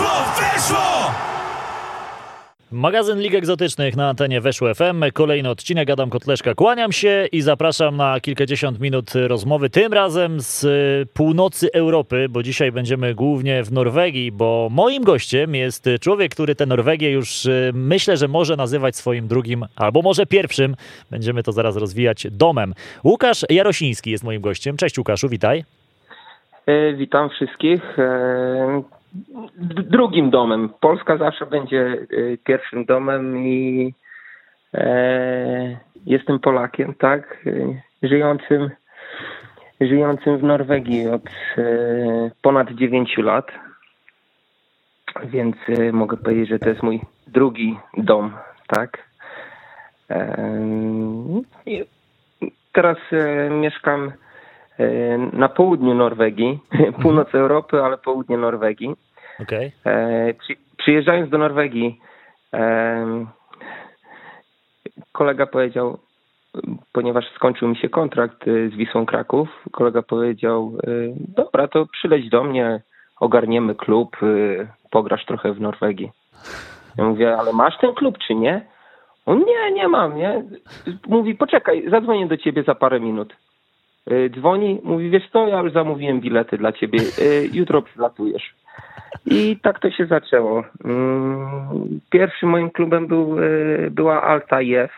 Weszło! Weszło! Magazyn Lig Egzotycznych na antenie Weszło FM. Kolejny odcinek. Adam Kotleszka. Kłaniam się i zapraszam na kilkadziesiąt minut rozmowy. Tym razem z północy Europy, bo dzisiaj będziemy głównie w Norwegii, bo moim gościem jest człowiek, który tę Norwegię już y, myślę, że może nazywać swoim drugim, albo może pierwszym. Będziemy to zaraz rozwijać domem. Łukasz Jarosiński jest moim gościem. Cześć Łukaszu, witaj. E, Witam wszystkich. Drugim domem. Polska zawsze będzie e, pierwszym domem i e, jestem Polakiem, tak? E, Żyjącym, żyjącym w Norwegii od e, ponad 9 lat. Więc mogę powiedzieć, że to jest mój drugi dom, tak? Teraz mieszkam na południu Norwegii, północ Europy, ale południe Norwegii. Okej. E, przy, przyjeżdżając do Norwegii, em, kolega powiedział, ponieważ skończył mi się kontrakt z Wisłą Kraków, kolega powiedział, dobra, to przyleć do mnie, ogarniemy klub, pograsz trochę w Norwegii. Ja mówię, ale masz ten klub czy nie? On nie, nie mam, nie. Mówi, poczekaj, zadzwonię do ciebie za parę minut. Y, Dzwoni, mówi, wiesz co, ja już zamówiłem bilety dla ciebie, y, jutro przylatujesz. I tak to się zaczęło. Mm, Pierwszym moim klubem był, y, była Alta IF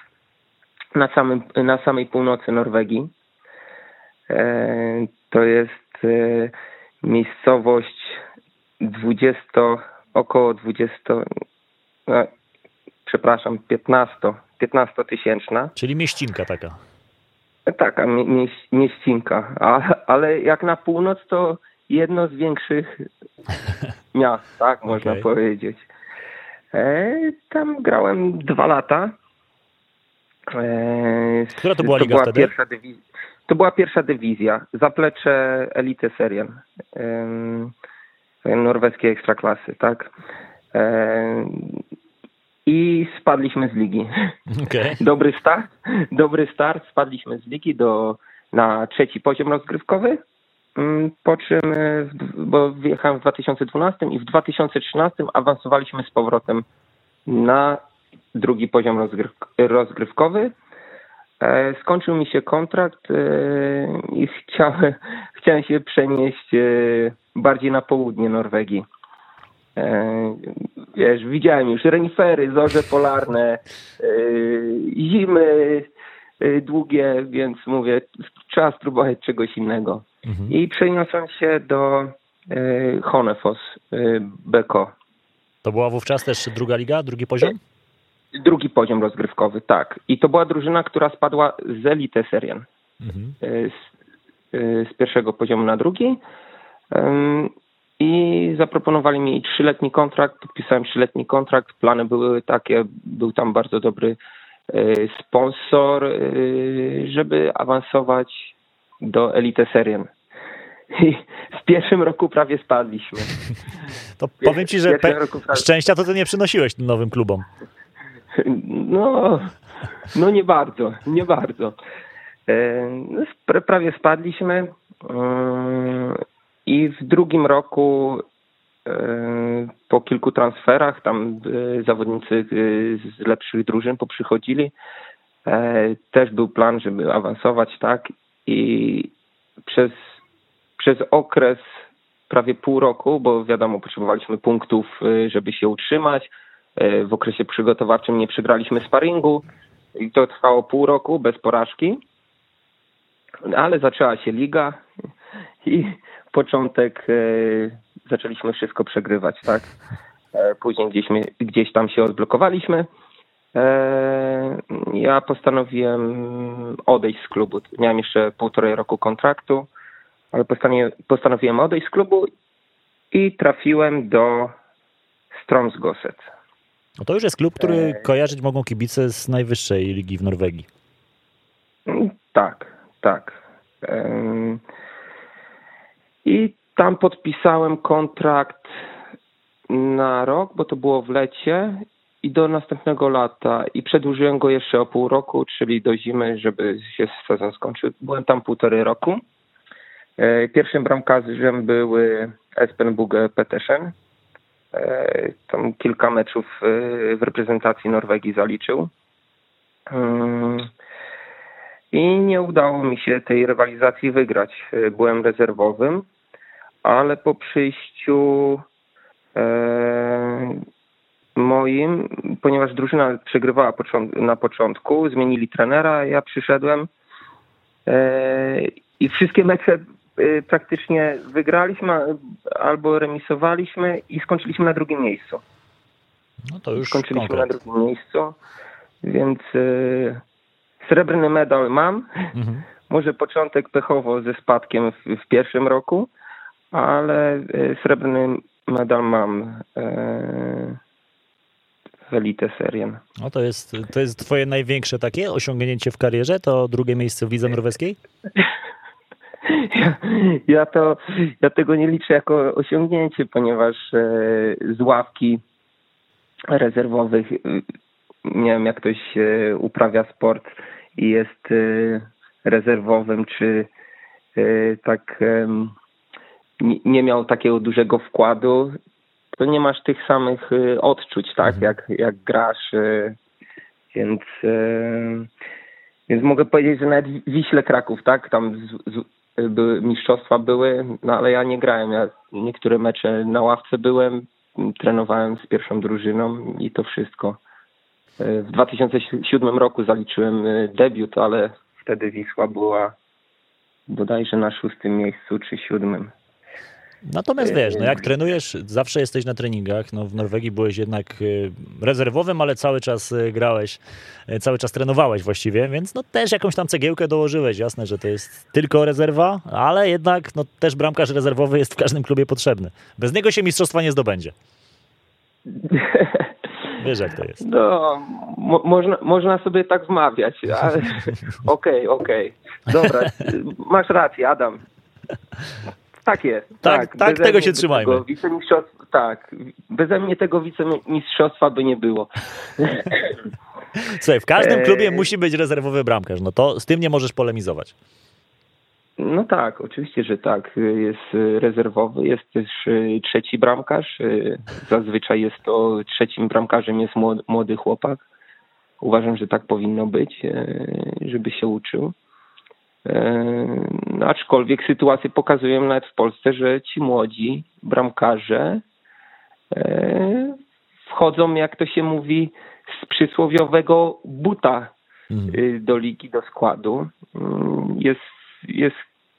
na, samym, na samej północy Norwegii. E, To jest e, miejscowość 20, około 20, no, przepraszam, 15, 15 tysięczna. Czyli mieścinka taka. Mie- mieś- mieścinka, A, ale jak na północ to jedno z większych miast, tak można Okej. powiedzieć. E, tam grałem dwa lata. E, Która to była liga była wtedy? Pierwsza dywizja, to była pierwsza dywizja, zaplecze Elite Serien em, norweskiej ekstraklasy, tak. E, I spadliśmy z ligi. Okej. Dobry start, dobry start, spadliśmy z ligi do, na trzeci poziom rozgrywkowy, Mm, po czym, e, w- bo wyjechałem w 2012 i w 2013 awansowaliśmy z powrotem na drugi poziom rozgryw, rozgrywkowy. E, Skończył mi się kontrakt e, i chciałem, chciałem się przenieść bardziej na południe Norwegii. E, Wiesz, widziałem już renifery, zorze polarne, e, zimy e, długie, więc mówię, trzeba spróbować czegoś innego. Mhm. I przeniosłem się do Honefos, Beko. To była wówczas też druga liga, drugi poziom? Drugi poziom rozgrywkowy, tak. I to była drużyna, która spadła z Elite Serien. Mhm. z, z pierwszego poziomu na drugi. I zaproponowali mi trzyletni kontrakt, podpisałem trzyletni kontrakt. Plany były takie, był tam bardzo dobry e, sponsor, e, żeby awansować do Elite Serien. I w pierwszym roku prawie spadliśmy. To powiem ci, że pe- szczęścia to ty nie przynosiłeś tym nowym klubom. No, no nie bardzo, nie bardzo. E, no, Prawie spadliśmy i w drugim roku e, po kilku transferach tam e, zawodnicy e, z lepszych drużyn poprzychodzili. Też był plan, żeby awansować, tak? I przez, przez okres prawie pół roku, bo wiadomo, potrzebowaliśmy punktów, żeby się utrzymać. W okresie przygotowawczym nie przegraliśmy sparingu i to trwało pół roku bez porażki. Ale zaczęła się liga i początek e, zaczęliśmy wszystko przegrywać, tak? E, Później gdzieś, gdzieś tam się odblokowaliśmy. E, Ja postanowiłem odejść z klubu. Miałem jeszcze półtorej roku kontraktu, ale postanowiłem, odejść z klubu i trafiłem do Stromsgoset. No to już jest klub, który kojarzyć mogą kibice z najwyższej ligi w Norwegii. Tak, tak. I tam podpisałem kontrakt na rok, bo to było w lecie i do następnego lata i przedłużyłem go jeszcze o pół roku, czyli do zimy, żeby się sezon skończył. Byłem tam półtorej roku. E, Pierwszym bramkarzem był Espen Buge Petersen. Tam kilka meczów w reprezentacji Norwegii zaliczył. I nie udało mi się tej rywalizacji wygrać. Byłem rezerwowym, ale po przyjściu moim, ponieważ drużyna przegrywała na początku, zmienili trenera, ja przyszedłem i wszystkie mecze praktycznie wygraliśmy albo remisowaliśmy i skończyliśmy na drugim miejscu. No to już Skończyliśmy konkret. na drugim miejscu, więc srebrny medal mam. Mhm. Może początek pechowo ze spadkiem w, w pierwszym roku, ale y, srebrny medal mam w Elite Serien. No to jest, to jest twoje największe takie osiągnięcie w karierze? To drugie miejsce w lidze norweskiej? Ja, ja, to, ja tego nie liczę jako osiągnięcie, ponieważ e, z ławki rezerwowych, e, nie wiem, jak ktoś uprawia sport i jest rezerwowym, czy tak nie miał takiego dużego wkładu, to nie masz tych samych odczuć, tak, mhm. jak, jak grasz, więc więc mogę powiedzieć, że nawet Wiśle Kraków, tak, tam z, z, były, mistrzostwa były, no ale ja nie grałem. Ja niektóre mecze na ławce byłem, trenowałem z pierwszą drużyną i to wszystko. W 2007 roku zaliczyłem e, debiut, ale wtedy Wisła była bodajże na szóstym miejscu czy siódmym. Natomiast wiesz, no jak trenujesz, zawsze jesteś na treningach. No w Norwegii byłeś jednak e, rezerwowym, ale cały czas e, grałeś, e, cały czas trenowałeś właściwie, więc no też jakąś tam cegiełkę dołożyłeś. Jasne, że to jest tylko rezerwa, ale jednak no też bramkarz rezerwowy jest w każdym klubie potrzebny. Bez niego się mistrzostwa nie zdobędzie. Wiesz jak to jest. No, mo można, można sobie tak wmawiać, ale okej, okej. Okay, okay. Dobra, masz rację, Adam. Tak jest. Tak, tak, tak tego się trzymajmy. Tego tak, beze mnie tego wicemistrzostwa by nie było. Słuchaj, w każdym e, klubie musi być rezerwowy bramkarz. No to z tym nie możesz polemizować. No tak, oczywiście, że tak. Jest rezerwowy, jest też e, trzeci bramkarz. E, zazwyczaj jest to trzecim bramkarzem jest młody chłopak. Uważam, że tak powinno być, żeby się uczył. No, aczkolwiek sytuacje pokazują nawet w Polsce, że ci młodzi bramkarze wchodzą, jak to się mówi, z przysłowiowego buta mhm. do ligi, do składu. Mm, jest, jest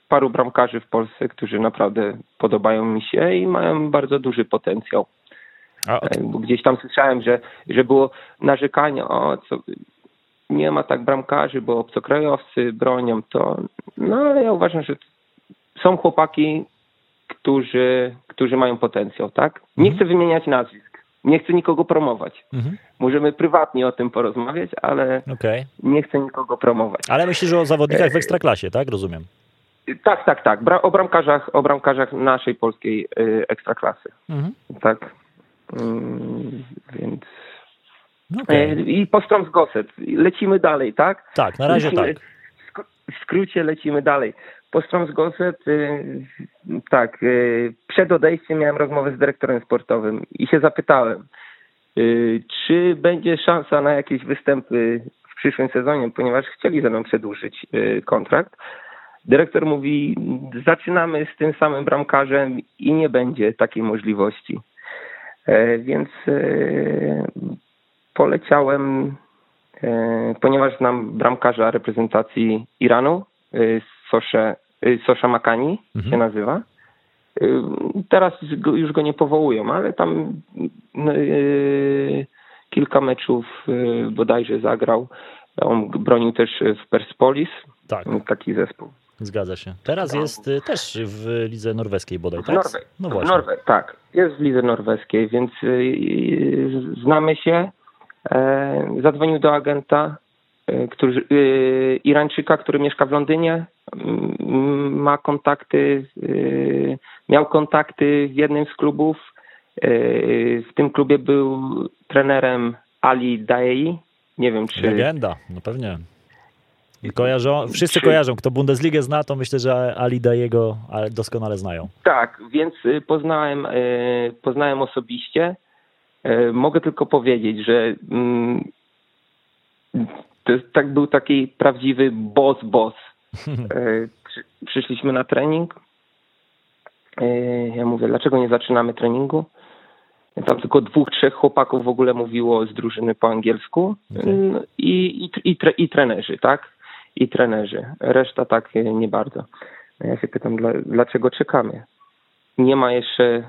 paru bramkarzy w Polsce, którzy naprawdę podobają mi się i mają bardzo duży potencjał. A, Bo gdzieś tam słyszałem, że, że było narzekanie, o co, nie ma tak bramkarzy, bo obcokrajowcy bronią to. No ale ja uważam, że są chłopaki, którzy, którzy mają potencjał, tak? Nie mhm. chcę wymieniać nazwisk, nie chcę nikogo promować. Mhm. Możemy prywatnie o tym porozmawiać, ale okay. nie chcę nikogo promować. Ale myślisz o zawodnikach w ekstraklasie, tak? Rozumiem. Tak, tak, tak. o, bramkarzach, o bramkarzach naszej polskiej y, ekstraklasy. Mhm. Tak. Mm, więc Okay. I Postrąg Goset. Lecimy dalej, tak? Tak, na razie lecimy, tak. W skrócie lecimy dalej. Postrąg Goset, y, tak, y, przed odejściem miałem rozmowę z dyrektorem sportowym i się zapytałem, y, czy będzie szansa na jakieś występy w przyszłym sezonie, ponieważ chcieli ze mną przedłużyć kontrakt. Dyrektor mówi, zaczynamy z tym samym bramkarzem i nie będzie takiej możliwości. E, więc e, poleciałem, e, ponieważ znam bramkarza reprezentacji Iranu, Sosze, e, Sosza Makani mhm. się nazywa. Teraz już go nie powołują, ale tam kilka meczów bodajże zagrał. On bronił też w Perspolis, tak. taki zespół. Zgadza się. Teraz no. jest też w lidze norweskiej bodaj, tak? Norwe no właśnie. Norwe tak, jest w lidze norweskiej, więc znamy się. E, zadzwonił do agenta który, e, Irańczyka, który mieszka w Londynie. Ma kontakty, miał kontakty w jednym z klubów. W tym klubie był trenerem Ali Daei. Nie wiem, czy. Legenda, no pewnie. Kojarzą, wszyscy Czy- kojarzą. Kto Bundesligę zna, to myślę, że Ali Dajego ale doskonale znają. Tak, więc poznałem, poznałem osobiście. Mogę tylko powiedzieć, że mm, to jest, tak był taki prawdziwy boss boss. Y, przy- Przyszliśmy na trening. Y, Ja mówię, dlaczego nie zaczynamy treningu? Tam tylko dwóch, trzech chłopaków w ogóle mówiło z drużyny po angielsku. Y, i, i, i, tre, i trenerzy, tak? I trenerzy. Reszta tak y, nie bardzo. Ja się pytam, dla, dlaczego czekamy? Nie ma jeszcze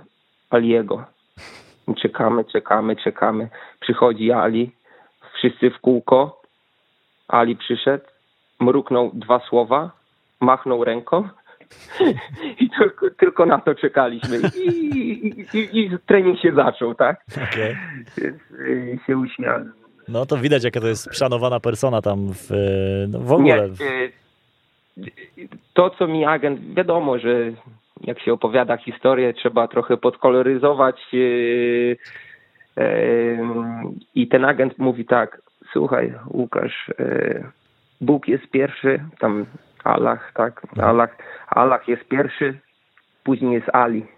Aliego. Czekamy, czekamy, czekamy. Przychodzi Ali, wszyscy w kółko. Ali przyszedł, mruknął dwa słowa, machnął ręką i tylko, tylko na to czekaliśmy. I, i, i, I trening się zaczął, tak? Okej. Więc y, się uśmiałem. No to widać, jaka to jest szanowana persona tam w, no w ogóle. Nie, y, to co mi agent, wiadomo, że jak się opowiada historię, trzeba trochę podkoloryzować i ten agent mówi tak, słuchaj Łukasz, y, Bóg jest pierwszy, tam Allah, tak, Allah, Allah jest pierwszy, później jest Ali.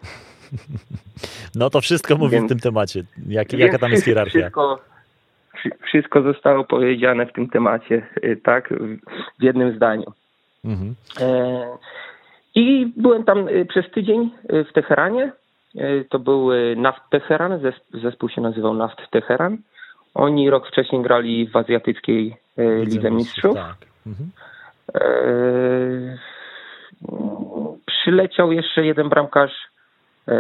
No to wszystko mówi w Więc- tym temacie. Jak, jaka tam jest hierarchia? Wszystko, wszy- wszystko zostało powiedziane w tym temacie, y, tak, w- w jednym zdaniu. Mhm. E, I byłem tam przez tydzień w Teheranie. E, To był Naft Teheran, zes- zespół się nazywał Naft Teheran. Oni rok wcześniej grali w azjatyckiej e, Lidze Mistrzów. Tak. Mhm. E, Przyleciał jeszcze jeden bramkarz e,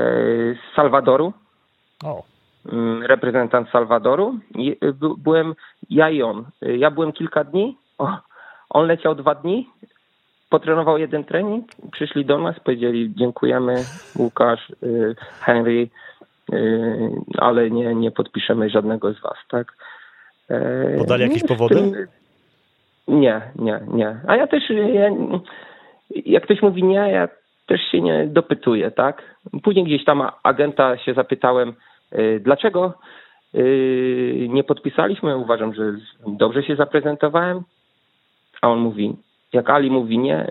z Salwadoru, O, mm, reprezentant Salwadoru. Byłem ja i on. Ja byłem kilka dni, on leciał dwa dni, potrenował jeden trening, przyszli do nas, powiedzieli dziękujemy Łukasz, Henry, ale nie, nie podpiszemy żadnego z was, tak? E, Podali jakieś powody? Nie, nie, nie. A ja też, ja, jak ktoś mówi nie, ja też się nie dopytuję, tak? Później gdzieś tam agenta się zapytałem, dlaczego nie podpisaliśmy. Uważam, że dobrze się zaprezentowałem. A on mówi, jak Ali mówi nie,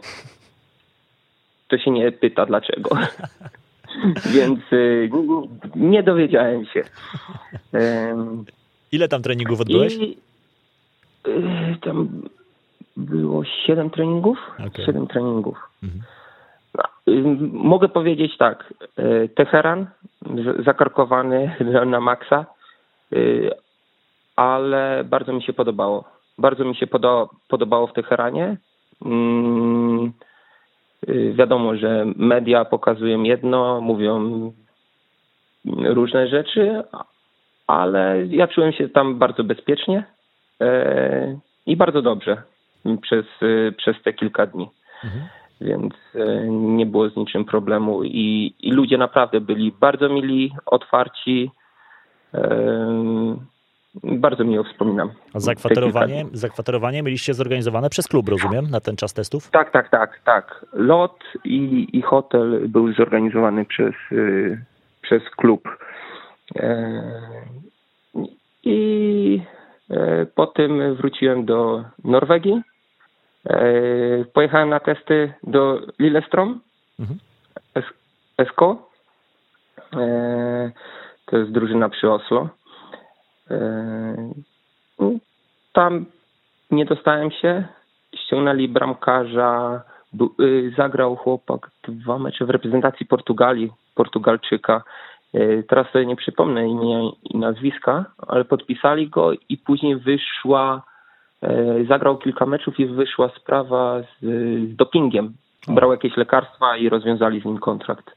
to się nie pyta dlaczego. Więc y, nie dowiedziałem się. Ile tam treningów odbyłeś? i y, tam było siedem treningów. Okej. Siedem treningów. Mhm. No, y, mogę powiedzieć tak. Teheran zakarkowany na- maksa, ale bardzo mi się podobało. Bardzo mi się podo- podobało w Teheranie. Y, Wiadomo, że media pokazują jedno, mówią różne rzeczy, ale ja czułem się tam bardzo bezpiecznie e, i bardzo dobrze przez, e, przez te kilka dni. Mhm. Więc e, nie było z niczym problemu i, i ludzie naprawdę byli bardzo mili, otwarci. Bardzo miło wspominam. A zakwaterowanie, zakwaterowanie mieliście zorganizowane przez klub, rozumiem, na ten czas testów? Tak, tak, tak, tak. Lot i, i hotel był zorganizowany przez, y, przez klub. E, I e, potem wróciłem do Norwegii. E, pojechałem na testy do Lillestrøm, Mhm. SK. E, to jest drużyna przy Oslo. E, tam nie dostałem się. Ściągnęli bramkarza. Bu- y, Zagrał chłopak dwa mecze w reprezentacji Portugalii, Portugalczyka. Y, Teraz sobie nie przypomnę imienia i nazwiska, ale podpisali go i później wyszła, zagrał kilka meczów i wyszła sprawa z, z dopingiem. Brał jakieś lekarstwa i rozwiązali z nim kontrakt.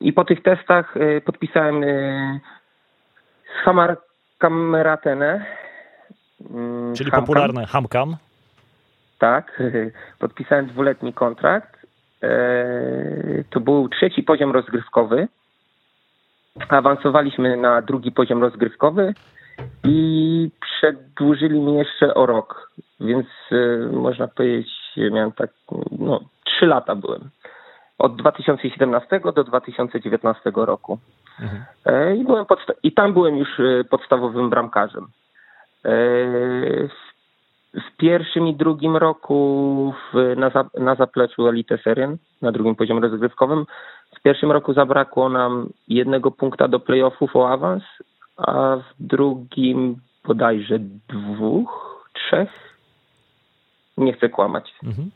I po tych testach podpisałem Hamar Kameratenę. mm, Czyli Hamkam. popularny Hamkam. Tak, podpisałem dwuletni kontrakt. E, To był trzeci poziom rozgrywkowy. Awansowaliśmy na drugi poziom rozgrywkowy i przedłużyli mi jeszcze o rok. Więc e, można powiedzieć, miałem tak, no, trzy lata byłem. Od 2017 do 2019 roku. Mhm. E, I, byłem podsta- I tam byłem już e, podstawowym bramkarzem. E, w pierwszym i drugim roku w, na, za, na zapleczu Elite Serien, na drugim poziomie rozgrywkowym. W pierwszym roku zabrakło nam jednego punkta do playoffów o awans, a w drugim bodajże dwóch, trzech. Nie chcę kłamać. Mhm.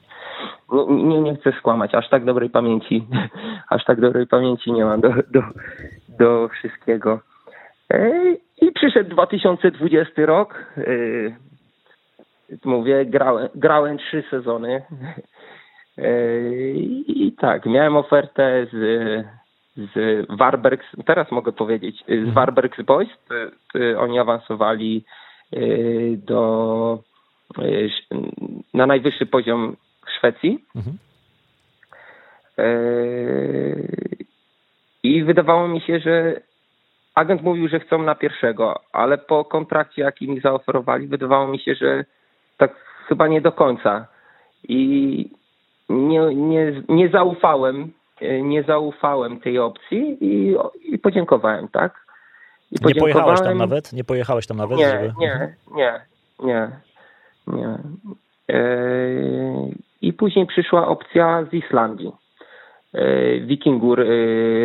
Nie, nie, nie, chcę skłamać, aż tak dobrej pamięci, aż tak dobrej pamięci nie mam do, do, do wszystkiego. I przyszedł 2020 rok. Mówię, grałem, grałem trzy sezony. I tak, miałem ofertę z, z Warbergs, teraz mogę powiedzieć, z mhm. Warbergs Boys. Oni awansowali do, na najwyższy poziom Szwecji. Mhm. I wydawało mi się, że agent mówił, że chcą na pierwszego, ale po kontrakcie, jaki mi zaoferowali, wydawało mi się, że tak chyba nie do końca. I nie, nie, nie zaufałem, nie zaufałem tej opcji i, i podziękowałem, tak? I nie pojechałeś tam nawet? Nie pojechałeś tam nawet? Nie, żeby... nie, nie, nie, nie. I później przyszła opcja z Islandii. Wikingur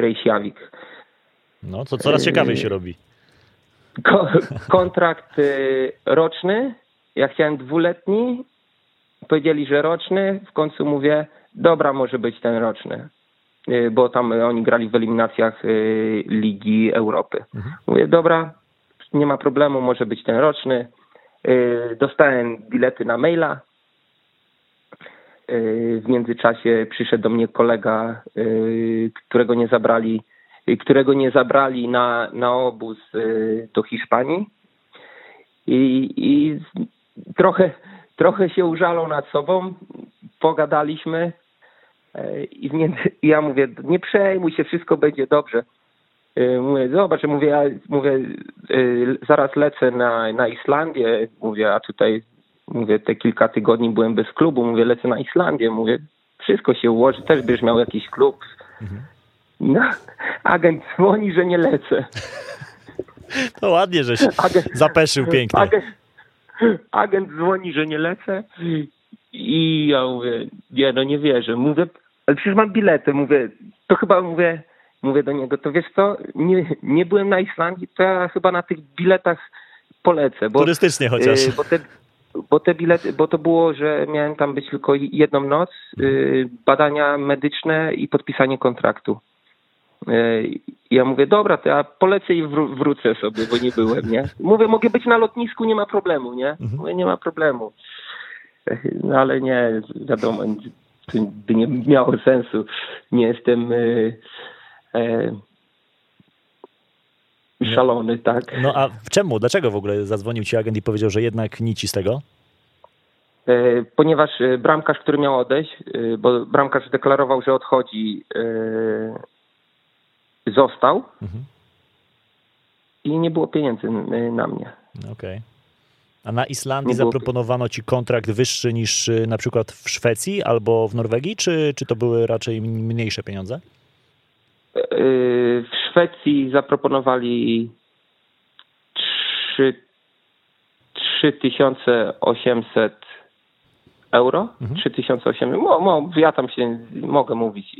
Reykjavik. No, to coraz ciekawiej się robi. Ko kontrakt roczny. Ja chciałem dwuletni. Powiedzieli, że roczny. W końcu mówię, dobra, może być ten roczny. Bo tam oni grali w eliminacjach Ligi Europy. Mhm. Mówię, dobra, nie ma problemu, może być ten roczny. Dostałem bilety na maila. W międzyczasie przyszedł do mnie kolega, którego nie zabrali którego nie zabrali na, na obóz y, do Hiszpanii. I, i trochę, trochę się użalał nad sobą, pogadaliśmy i ja mówię, nie przejmuj się, wszystko będzie dobrze. Mówię, zobacz, mówię, ja mówię, zaraz lecę na, na Islandię, mówię, a tutaj mówię, te kilka tygodni byłem bez klubu, mówię, lecę na Islandię, mówię, wszystko się ułoży, też będziesz miał jakiś klub. Mhm. No, agent dzwoni, że nie lecę. To ładnie, żeś agent, zapeszył pięknie. Agent, agent dzwoni, że nie lecę i ja mówię, nie, no nie wierzę. Mówię, ale przecież mam bilety. Mówię, to chyba mówię, mówię do niego, to wiesz co, nie, nie byłem na Islandii, to ja chyba na tych biletach polecę. Bo, Turystycznie chociaż. Yy, bo te, bo te bilety, bo to było, że miałem tam być tylko jedną noc, yy, badania medyczne i podpisanie kontraktu. E, ja mówię, dobra, to ja polecę i wró- wrócę sobie, bo nie byłem, nie? Mówię, mogę być na lotnisku, nie ma problemu, nie? Mhm. Mówię, nie ma problemu. No ale nie, wiadomo, to by nie miało sensu. Nie jestem e, e, szalony, tak? No a czemu, dlaczego w ogóle zadzwonił ci agent i powiedział, że jednak nic z tego? E, ponieważ bramkarz, który miał odejść, bo bramkarz deklarował, że odchodzi został mhm. i nie było pieniędzy na mnie. Okej. Okay. A na Islandii zaproponowano ci kontrakt wyższy niż na przykład w Szwecji albo w Norwegii, czy, czy to były raczej mniejsze pieniądze? E, w Szwecji zaproponowali 3, 3800 euro. Mhm. 3800. Mo, mo, ja tam się mogę mówić.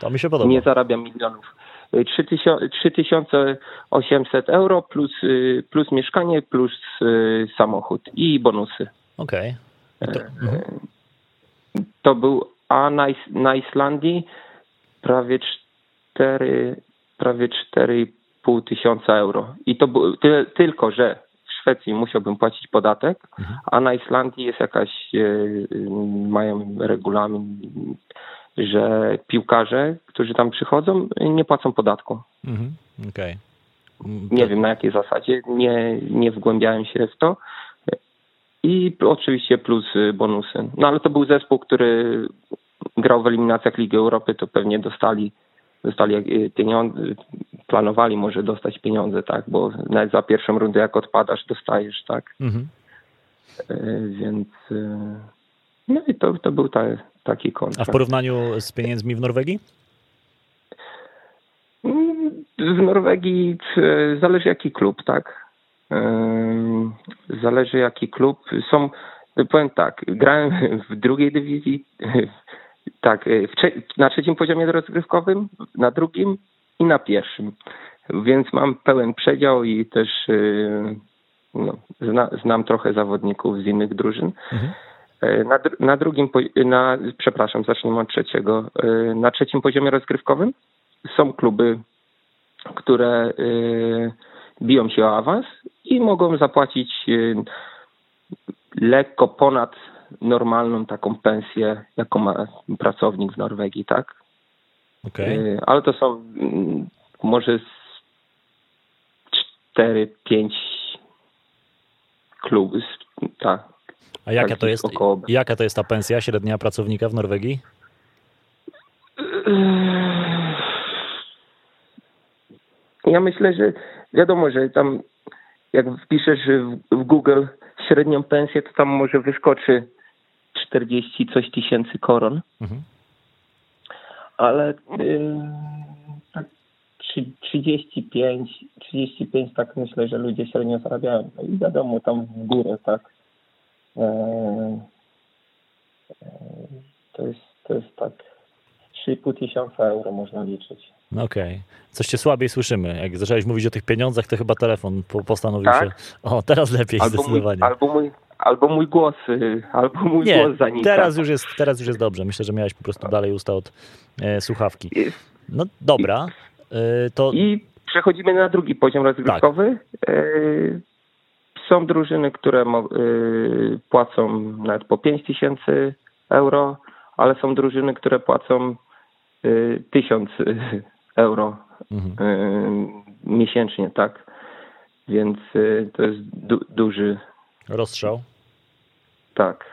To mi się podoba. Nie zarabiam milionów. 3800 euro plus, y, plus mieszkanie, plus y, samochód i bonusy. Okej. Okay. To... Mhm. to... był, a na, na Islandii prawie 4, prawie 4,5 tysiąca euro. I to ty, tylko, że w Szwecji musiałbym płacić podatek, mhm. a na Islandii jest jakaś, y, mają regulamin że piłkarze, którzy tam przychodzą, nie płacą podatku. Mhm, okay. Nie wiem na jakiej zasadzie, nie, nie wgłębiałem się w to. I oczywiście plus bonusy. No ale to był zespół, który grał w eliminacjach Ligi Europy, to pewnie dostali, dostali pieniądze, planowali może dostać pieniądze, tak, bo nawet za pierwszą rundę jak odpadasz, dostajesz, tak. Mhm. E, więc e, no i to, to był ta, taki kontrakt. A w porównaniu z pieniędzmi w Norwegii? W Norwegii zależy jaki klub, tak? Zależy jaki klub. Są, powiem tak, grałem w drugiej dywizji, tak, trze- na trzecim poziomie rozgrywkowym, na drugim i na pierwszym. Więc mam pełen przedział i też y, no, zna, znam trochę zawodników z innych drużyn. Mhm. E, Na, na drugim, na, przepraszam, zacznijmy od trzeciego. Na trzecim poziomie rozgrywkowym są kluby, które y, biją się o awans i mogą zapłacić y, lekko ponad normalną taką pensję, jaką ma pracownik w Norwegii, tak? Okej. Y, Ale to są mm, może z 4-5 klubów, tak. A jaka to jest, około. jaka to jest ta pensja średnia pracownika w Norwegii? Ja myślę, że wiadomo, że tam jak wpiszesz w Google średnią pensję, to tam może wyskoczy 40 coś tysięcy koron, Mhm. ale yy, tak trzy- 35, 35 tak myślę, że ludzie średnio zarabiają. No i wiadomo, tam w górę, tak. Eee, eee, to jest, to jest tak 3,5 tysiąca euro można liczyć. No Okej. Coś cię słabiej słyszymy. Jak zacząłeś mówić o tych pieniądzach, to chyba telefon po- postanowił Tak? się... O, teraz lepiej Albo mój, zdecydowanie. albo mój, albo mój głos, y, albo mój Nie, głos zanika. teraz już, jest, teraz już jest dobrze. Myślę, że miałeś po prostu dalej usta od e, słuchawki. No dobra, e, to I przechodzimy na drugi poziom rozgrywkowy. Y, Są drużyny, które płacą nawet po 5 tysięcy euro, ale są drużyny, które płacą y, 1000 euro mhm. miesięcznie, tak? Więc to jest du- duży rozstrzał. Tak.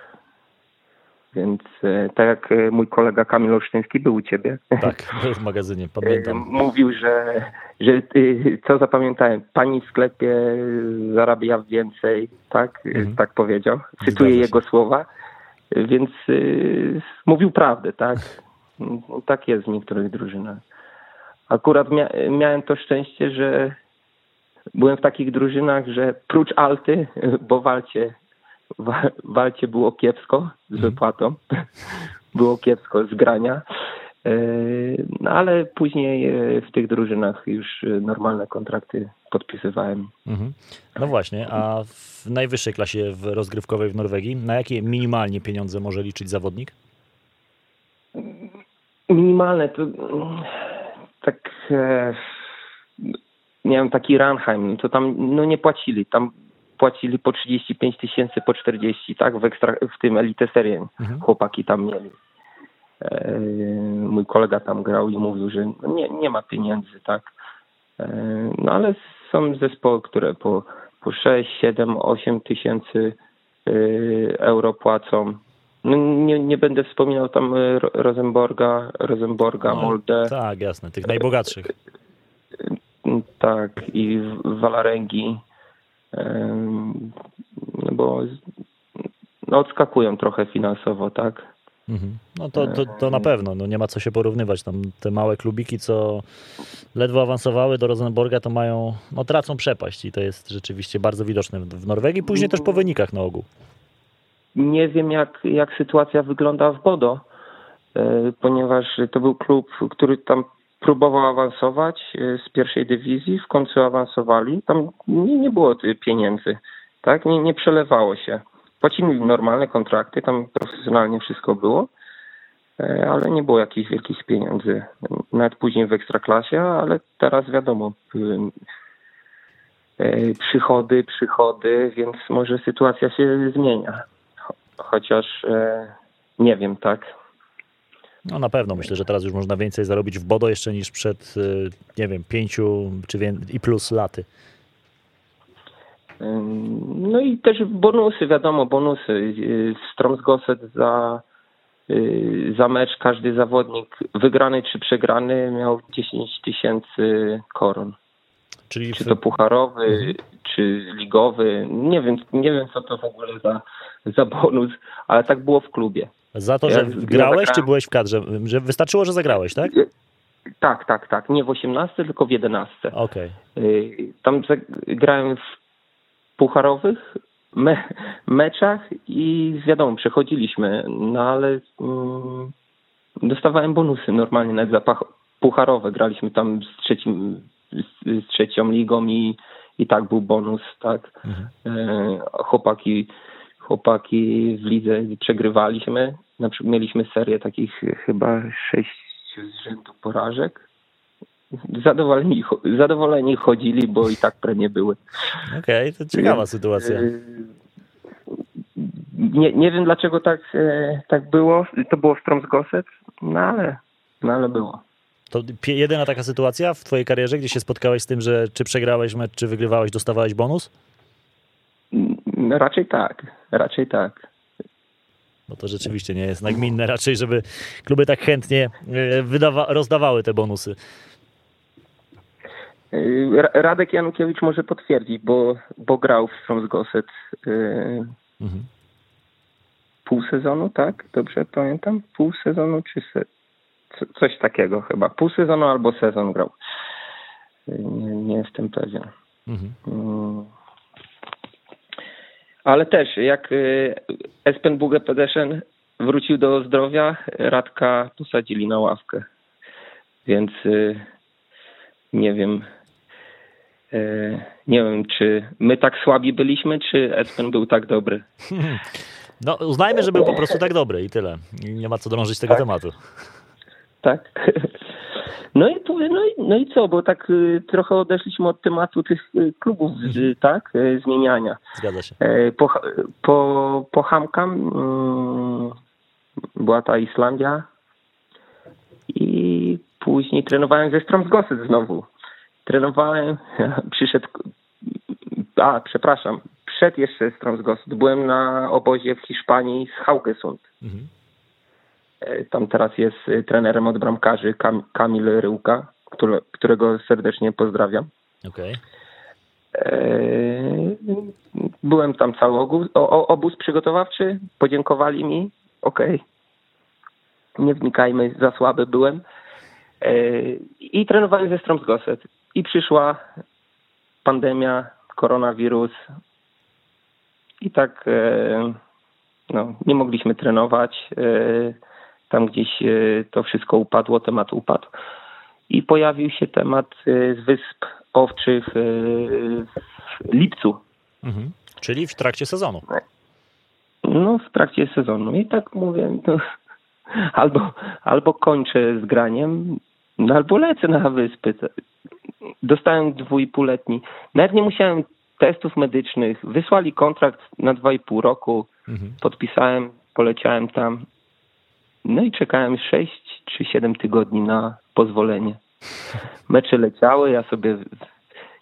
Więc e, tak jak e, mój kolega Kamil Olsztyński był u ciebie, Tak, był w magazynie, e, pamiętam. mówił, że, że co zapamiętałem, pani w sklepie zarabia więcej, tak? Mhm. Tak powiedział. Cytuję jego słowa. Więc mówił prawdę, tak? Tak jest w niektórych drużynach. Akurat mia- miałem to szczęście, że byłem w takich drużynach, że prócz Alty, bo walcie, wa- walcie było kiepsko z Mhm. wypłatą, było kiepsko z grania, E, no ale później e, w tych drużynach już e, normalne kontrakty podpisywałem. Mhm. No właśnie, a w najwyższej klasie w rozgrywkowej w Norwegii, na jakie minimalnie pieniądze może liczyć zawodnik? Minimalne to mm, tak e, miałem taki Ranheim, to tam no nie płacili, tam płacili po 35 tysięcy, po 40, tak, w, ekstra, w tym Elite Serie Mhm. chłopaki tam mieli. E, mój kolega tam grał i mówił, że nie, nie ma pieniędzy, tak. E, no ale są zespoły, które po, po 6, 7, 8 tysięcy e, euro płacą. No nie, nie będę wspominał tam Ro- Rosenborga, Rosenborga, No, Molde, Tak, jasne, tych najbogatszych. tak, i w- Walaręgi, em, no bo no odskakują trochę finansowo, tak. Mhm. No to, to, to na pewno, no nie ma co się porównywać. Tam te małe klubiki, co ledwo awansowały do Rosenborga, to mają, no tracą przepaść i to jest rzeczywiście bardzo widoczne w w Norwegii, później też po wynikach na ogół. Nie wiem, jak, jak sytuacja wygląda w Bodo, e, ponieważ to był klub, który tam próbował awansować e, z pierwszej dywizji, w końcu awansowali. Tam nie, nie było pieniędzy, tak? Nie, nie przelewało się. Płacili normalne kontrakty, tam profesjonalnie wszystko było, e, ale nie było jakichś wielkich pieniędzy. Nawet później w ekstraklasie, ale teraz wiadomo, y, e, przychody, przychody, więc może sytuacja się zmienia. Cho- Chociaż nie wiem, tak. No na pewno, myślę, że teraz już można więcej zarobić w Bodo jeszcze niż przed, y, nie wiem, pięciu czy wię- i plus laty. No i też bonusy, wiadomo, bonusy. W Stromsgoset za, yy, za mecz każdy zawodnik wygrany czy przegrany miał 10 tysięcy koron. Czyli Czy to pucharowy, Mhm. czy ligowy. Nie wiem, nie wiem co to w ogóle za, za bonus, ale tak było w klubie. Za to, ja- że ja grałeś, czy zagrałem- byłeś w kadrze? Że wystarczyło, że zagrałeś, tak? Tak, tak, tak. Nie w 18, tylko w 11. Okej. Y, Tam grałem w pucharowych, me, meczach i wiadomo, przechodziliśmy, no ale mm, dostawałem bonusy normalnie, nawet za pucharowe. Graliśmy tam z, trzecim, z, z trzecią ligą i, i tak był bonus, tak. Mhm. E, chłopaki, chłopaki w lidze przegrywaliśmy. Na przykład mieliśmy serię takich chyba sześciu z rzędu porażek. Zadowoleni, zadowoleni chodzili, bo i tak premie były. Okej, okay, to ciekawa sytuacja. E, nie, nie wiem dlaczego tak, e, tak było. To było w Gosset, no ale, no ale było. To jedyna taka sytuacja w twojej karierze, gdzie się spotkałeś z tym, że czy przegrałeś mecz, czy wygrywałeś, dostawałeś bonus? No, raczej tak, raczej tak. No to rzeczywiście nie jest nagminne raczej, żeby kluby tak chętnie e, wydawa- rozdawały te bonusy. E, Radek Janukiewicz może potwierdzić, bo, bo grał w Stromsgoset yy, mhm. pół sezonu, tak? Dobrze pamiętam? Pół sezonu czy se coś takiego chyba. Pół sezonu albo sezon grał. Nie, nie jestem pewien. Mhm. Mm. Ale też, jak y, Espen Buge Pedersen wrócił do zdrowia, Radka posadzili na ławkę. Więc y, nie wiem, y, nie wiem, czy my tak słabi byliśmy, czy Espen był tak dobry. No, uznajmy, że był po prostu tak dobry i tyle. Nie ma co drążyć tego tak. tematu tak? No i, tu, no, i, no i co, bo tak y, trochę odeszliśmy od tematu tych y, klubów, y, tak, zmieniania. Zgadza się. Po, po, po Hamkam mm, była ta Islandia i później trenowałem ze Stromsgoset znowu. Trenowałem, przyszedł, a przepraszam, przed jeszcze Stromsgoset. Byłem na obozie w Hiszpanii z Haukesund. Mhm. E, tam teraz jest e, trenerem od bramkarzy Kam Kamil Ryłka, którego serdecznie pozdrawiam. Okay. E, byłem tam cały obóz, obóz przygotowawczy, podziękowali mi, okej. Okay. Nie wnikajmy, za słaby byłem. I trenowałem ze Stromsgoset. I przyszła pandemia, koronawirus. I tak no, nie mogliśmy trenować tam gdzieś e, to wszystko upadło, temat upadł. I pojawił się temat e, z Wysp Owczych e, w lipcu. Mhm. Czyli w trakcie sezonu. No, w trakcie sezonu. I tak mówię, no, albo, albo kończę z graniem, no, albo lecę na wyspy. Dostałem dwójpółletni. Nawet nie musiałem testów medycznych. Wysłali kontrakt na dwa i pół roku. Mhm. Podpisałem, poleciałem tam no i czekałem 6 czy 7 tygodni na pozwolenie. Mecze leciały, ja sobie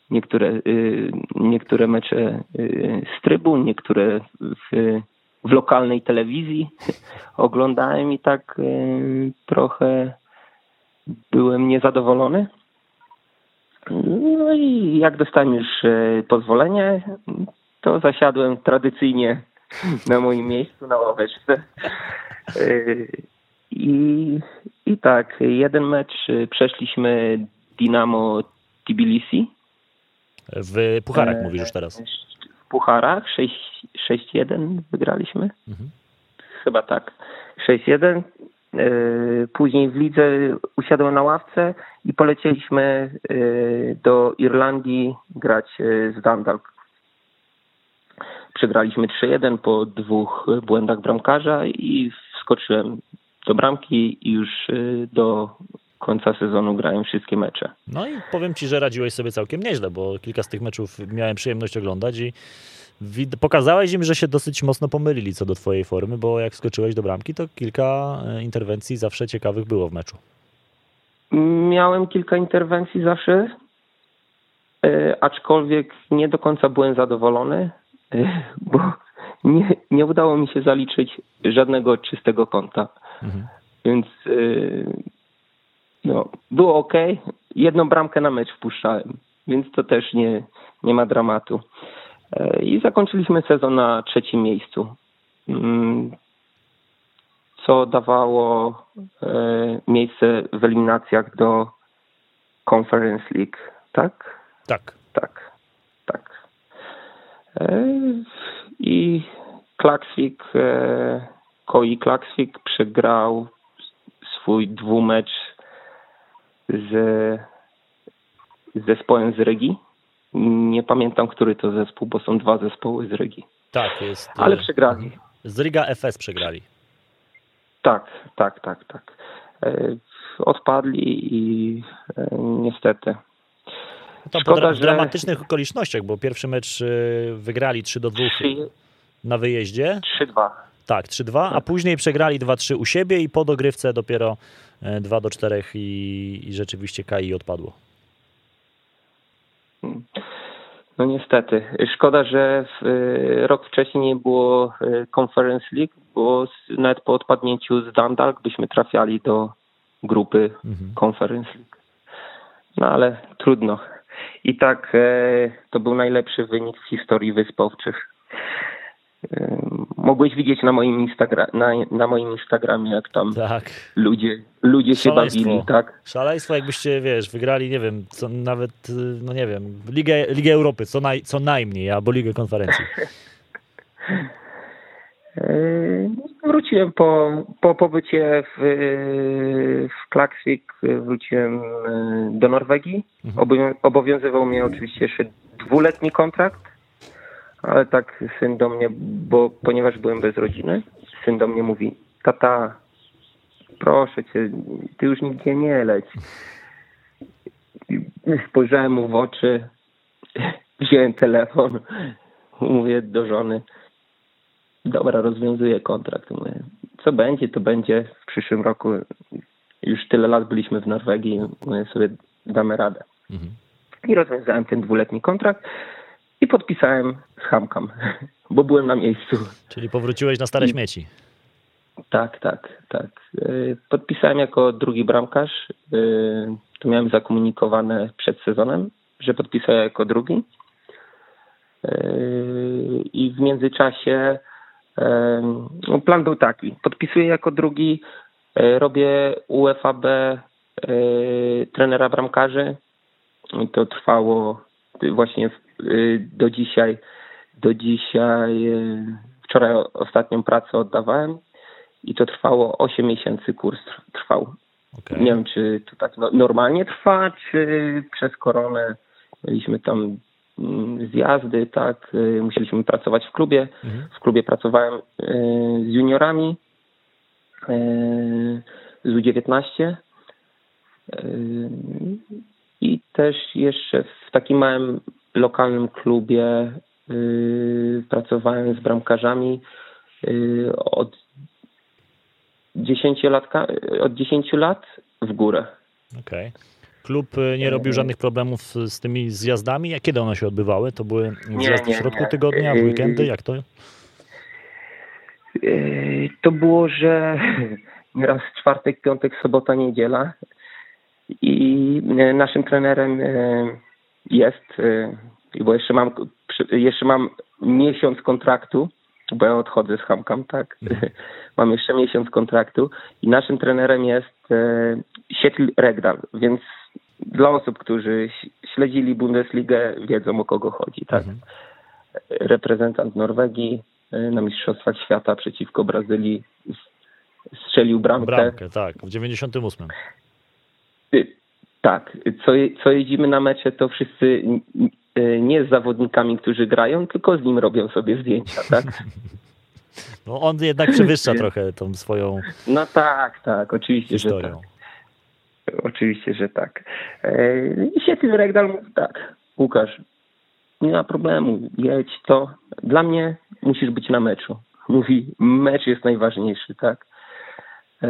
niektóre, y, niektóre mecze y, z trybun, niektóre w, w lokalnej telewizji oglądałem i tak y, trochę byłem niezadowolony. No i jak dostałem już pozwolenie, to zasiadłem tradycyjnie na moim miejscu na ławeczce i, I tak, jeden mecz y, przeszliśmy Dynamo Tbilisi. W pucharach e, mówisz już teraz. W pucharach 6-1 wygraliśmy. Mhm. Chyba tak. 6-1. E, później w lidze usiadłem na ławce i polecieliśmy e, do Irlandii grać z Dundalk. Przegraliśmy 3-1 po dwóch błędach bramkarza i wskoczyłem do bramki i już y, do końca sezonu grałem wszystkie mecze. No i powiem Ci, że radziłeś sobie całkiem nieźle, bo kilka z tych meczów miałem przyjemność oglądać i pokazałeś im, że się dosyć mocno pomylili co do Twojej formy, bo jak skoczyłeś do bramki, to kilka e, interwencji zawsze ciekawych było w meczu. Miałem kilka interwencji zawsze, e, aczkolwiek nie do końca byłem zadowolony, e, bo nie, nie udało mi się zaliczyć żadnego czystego kąta. Mhm. Więc yy, no, było ok. Jedną bramkę na mecz wpuszczałem, więc to też nie, nie ma dramatu. Yy, I zakończyliśmy sezon na trzecim miejscu. Yy, co dawało yy, miejsce w eliminacjach do Conference League, tak? Tak. Tak, tak. Yy, I Klaksvik, e, Koi Klaksvik przegrał swój dwumecz z, zespołem z Rygi. Nie pamiętam, który to zespół, bo są dwa zespoły z Rygi. Tak, jest. Ale e, przegrali. Z Riga FS przegrali. Tak, tak, tak, tak. E, Odpadli i e, niestety. Tam Szkoda, po dra- że- dramatycznych okolicznościach, bo pierwszy mecz wygrali 3 do 2 Trzy- na wyjeździe. 3-2. Tak, 3-2, a później przegrali 2-3 u siebie i po dogrywce dopiero e, 2 do 4 i, i rzeczywiście KI odpadło. No niestety. Szkoda, że w, y, rok wcześniej nie było y, Conference League, bo nawet po odpadnięciu z Dundalk byśmy trafiali do grupy Mhm. Conference League. No ale trudno. I tak e, to był najlepszy wynik w historii Wysp Owczych. E, Mogłeś widzieć na moim, Instagra- na, na moim Instagramie, jak tam Tak. ludzie, ludzie się Szaleństwo. bawili, tak? Szaleństwo, jakbyście, wiesz, wygrali, nie wiem, co, nawet, y, no nie wiem, Ligę, Ligę Europy, co, naj, co najmniej, albo Ligę Konferencji. Yy, Wróciłem po, po pobycie w, w Klaksvik, wróciłem yy, do Norwegii. Mhm. Obowią- Obowiązywał mnie oczywiście jeszcze dwuletni kontrakt, ale tak syn do mnie, bo ponieważ byłem bez rodziny, syn do mnie mówi, tata, proszę cię, ty już nigdzie nie leć. Spojrzałem mu w oczy, wziąłem telefon, mówię do żony, Dobra, rozwiązuję kontrakt. Mówię, co będzie, to będzie w przyszłym roku. Już tyle lat byliśmy w Norwegii, mówię sobie damy radę. Mhm. I rozwiązałem ten dwuletni kontrakt podpisałem z Hamkam, bo byłem na miejscu. Czyli powróciłeś na stare śmieci. Tak, tak, tak. Yy, Podpisałem jako drugi bramkarz. Yy, To miałem zakomunikowane przed sezonem, że podpisuję jako drugi. Yy, I w międzyczasie no, plan był taki. Podpisuję jako drugi, robię UFAB trenera bramkarzy. I to trwało właśnie yy, do dzisiaj. Do dzisiaj, yy, wczoraj ostatnią pracę oddawałem i to trwało 8 miesięcy kurs tr- trwał. Okej. Nie wiem, czy to tak no- normalnie trwa, czy przez koronę mieliśmy tam mm, zjazdy, tak, y, musieliśmy pracować w klubie. Mhm. W klubie pracowałem y, z juniorami y, z U19 y, i też jeszcze w takim małym lokalnym klubie y, pracowałem z bramkarzami y, od 10 latka, od 10 lat w górę. Okej. Klub y, nie robił żadnych problemów z, tymi zjazdami? A kiedy one się odbywały? To były zjazdy w środku tygodnia, w weekendy? Jak to? To było, że raz czwartek, piątek, sobota, niedziela i naszym trenerem jest, yy, bo jeszcze mam, jeszcze mam miesiąc kontraktu, bo ja odchodzę z Hamkam, tak? Mam jeszcze miesiąc kontraktu i naszym trenerem jest yy, Sietl Regdal, więc dla osób, którzy śledzili Bundesligę, wiedzą o kogo chodzi, tak? Mhm. reprezentant Norwegii y, na Mistrzostwach Świata przeciwko Brazylii strzelił bramkę. Bramkę, tak, w 98. Tak, co, co jeździmy na mecze, to wszyscy y, nie z zawodnikami, którzy grają, tylko z nim robią sobie zdjęcia, tak? No on jednak przewyższa trochę tą swoją No tak, tak, oczywiście, że tak. historią. Oczywiście, że tak. E, I Sietl Regdal mówi tak, Łukasz, nie ma problemu, jedź to. Dla mnie musisz być na meczu. Mówi, mecz jest najważniejszy, tak. E,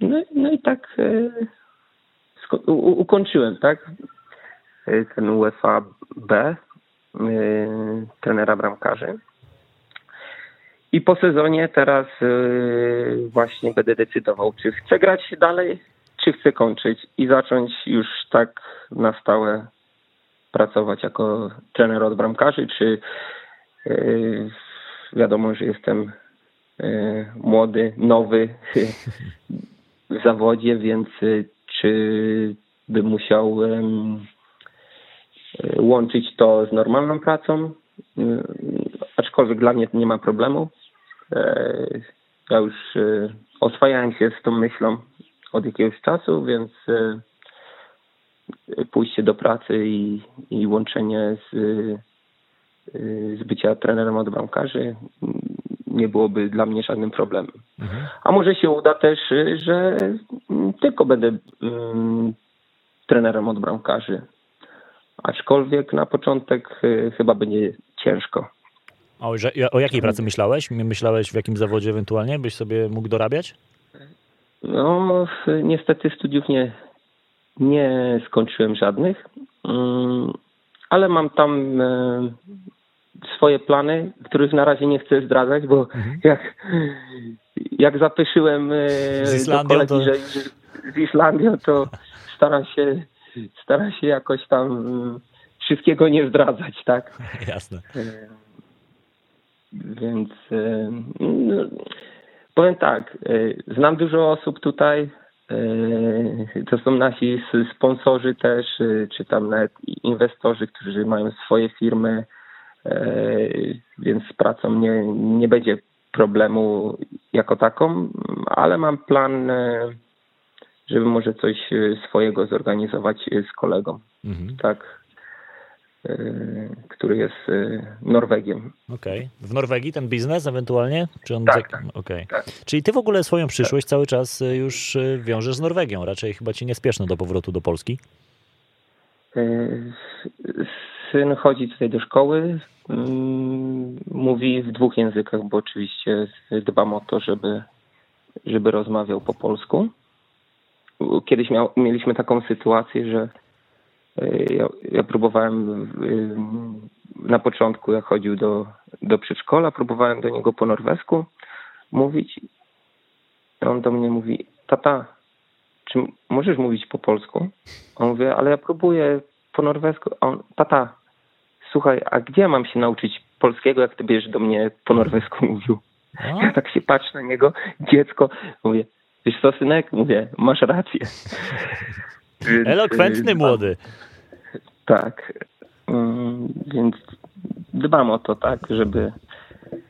No, no i tak e, ukończyłem, tak, e, ten UEFA B, e, trenera bramkarzy. I po sezonie teraz e, właśnie będę decydował, czy chcę grać dalej, czy chcę kończyć i zacząć już tak na stałe pracować jako trener od bramkarzy, czy wiadomo, że jestem młody, nowy w zawodzie, więc czy bym musiał e, łączyć to z normalną pracą, aczkolwiek dla mnie nie ma problemu. Ja już oswajałem się z tą myślą od jakiegoś czasu, więc pójście do pracy i, i łączenie z, z bycia trenerem od bramkarzy nie byłoby dla mnie żadnym problemem. Mhm. A może się uda też, że tylko będę um, trenerem od bramkarzy. Aczkolwiek na początek y, chyba będzie ciężko. O, o jakiej pracy myślałeś? Myślałeś w jakim zawodzie ewentualnie byś sobie mógł dorabiać? No, niestety studiów nie, nie skończyłem żadnych, mm, ale mam tam e, swoje plany, których na razie nie chcę zdradzać, bo mhm. jak, jak zapyszyłem e, z Islandią, kolegi, to... że z Islandią, to staram się, staram się jakoś tam mm, wszystkiego nie zdradzać, tak? Jasne. E, więc no, powiem tak, znam dużo osób tutaj, to są nasi sponsorzy też, czy tam nawet inwestorzy, którzy mają swoje firmy, więc z pracą nie, nie będzie problemu jako taką, ale mam plan, żeby może coś swojego zorganizować z kolegą. Mhm. Tak, który jest Norwegiem. Okej. Okay. W Norwegii ten biznes ewentualnie? Czy on tak, tak, okay. tak. Czyli ty w ogóle swoją przyszłość tak. cały czas już wiążesz z Norwegią. Raczej chyba ci niespieszno do powrotu do Polski. Syn chodzi tutaj do szkoły. Mm, mówi w dwóch językach, bo oczywiście dbam o to, żeby, żeby rozmawiał po polsku. Kiedyś miał, mieliśmy taką sytuację, że e, ja, ja, próbowałem na początku, jak chodził do, do przedszkola, próbowałem do niego po norwesku mówić. On do mnie mówi, tata, czy możesz mówić po polsku? On mówi, ale ja próbuję po norwesku. On, tata, słuchaj, a gdzie mam się nauczyć polskiego, jak ty będziesz do mnie po norwesku mówił? Ja tak się patrzę na niego, dziecko, mówię, wiesz co, synek? Mówię, masz rację. Więc, Elokwentny młody. Tak. Mm, więc dbam o to, tak, żeby,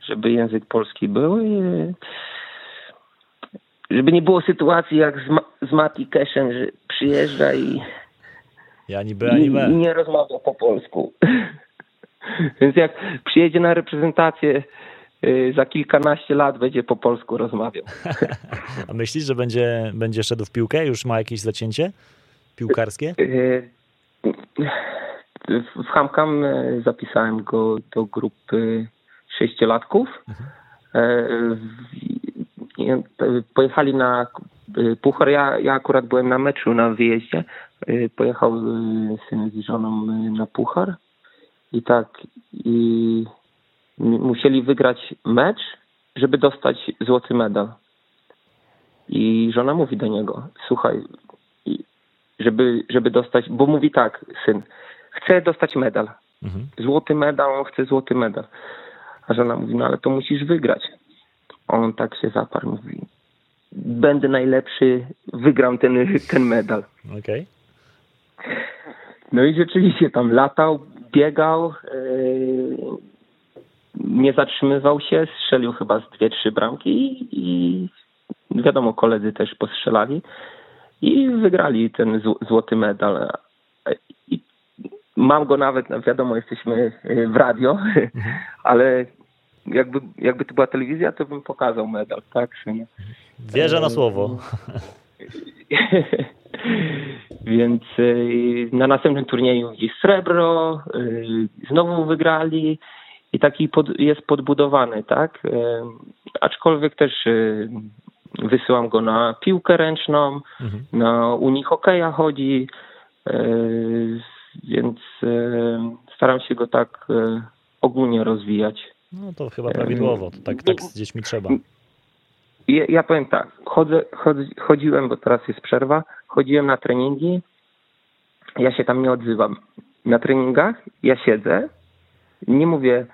żeby język polski był i żeby nie było sytuacji jak z, Ma- z Mati że przyjeżdża i, ja niby, i, i nie rozmawia po polsku. Więc jak przyjedzie na reprezentację y, za kilkanaście lat będzie po polsku rozmawiał. A myślisz, że będzie, będzie szedł w piłkę? Już ma jakieś zacięcie piłkarskie? Y, w Hamkam y, zapisałem go do grupy sześciolatków. Mhm. Pojechali na Puchar. Ja, ja akurat byłem na meczu na wyjeździe. Pojechał syn z żoną na Puchar i tak, i musieli wygrać mecz, żeby dostać złoty medal. I żona mówi do niego, słuchaj, żeby, żeby dostać, bo mówi tak, syn, chcę dostać medal. Mhm. Złoty medal, on chce złoty medal. A żona mówi, no ale to musisz wygrać. On tak się zaparł, mówi, będę najlepszy, wygram ten, ten medal. Okej. Okay. No i rzeczywiście tam latał, biegał, e, nie zatrzymywał się, strzelił chyba z dwie, trzy bramki i wiadomo, koledzy też postrzelali i wygrali ten złoty medal. I mam go nawet, no wiadomo, jesteśmy w radio, mhm. ale jakby, jakby to była telewizja, to bym pokazał medal, tak? Wierzę na słowo. Więc y, na następnym turnieju gdzieś srebro, y, znowu wygrali i taki pod, jest podbudowany, tak? Y, aczkolwiek też wysyłam go na piłkę ręczną, mhm. na Unii Hokeja chodzi, więc staram się go tak ogólnie rozwijać. No to chyba prawidłowo, to tak, tak z dziećmi trzeba. Ja, ja powiem tak, chodzę, chodzi, chodziłem, bo teraz jest przerwa, chodziłem na treningi, ja się tam nie odzywam. Na treningach ja siedzę, nie mówię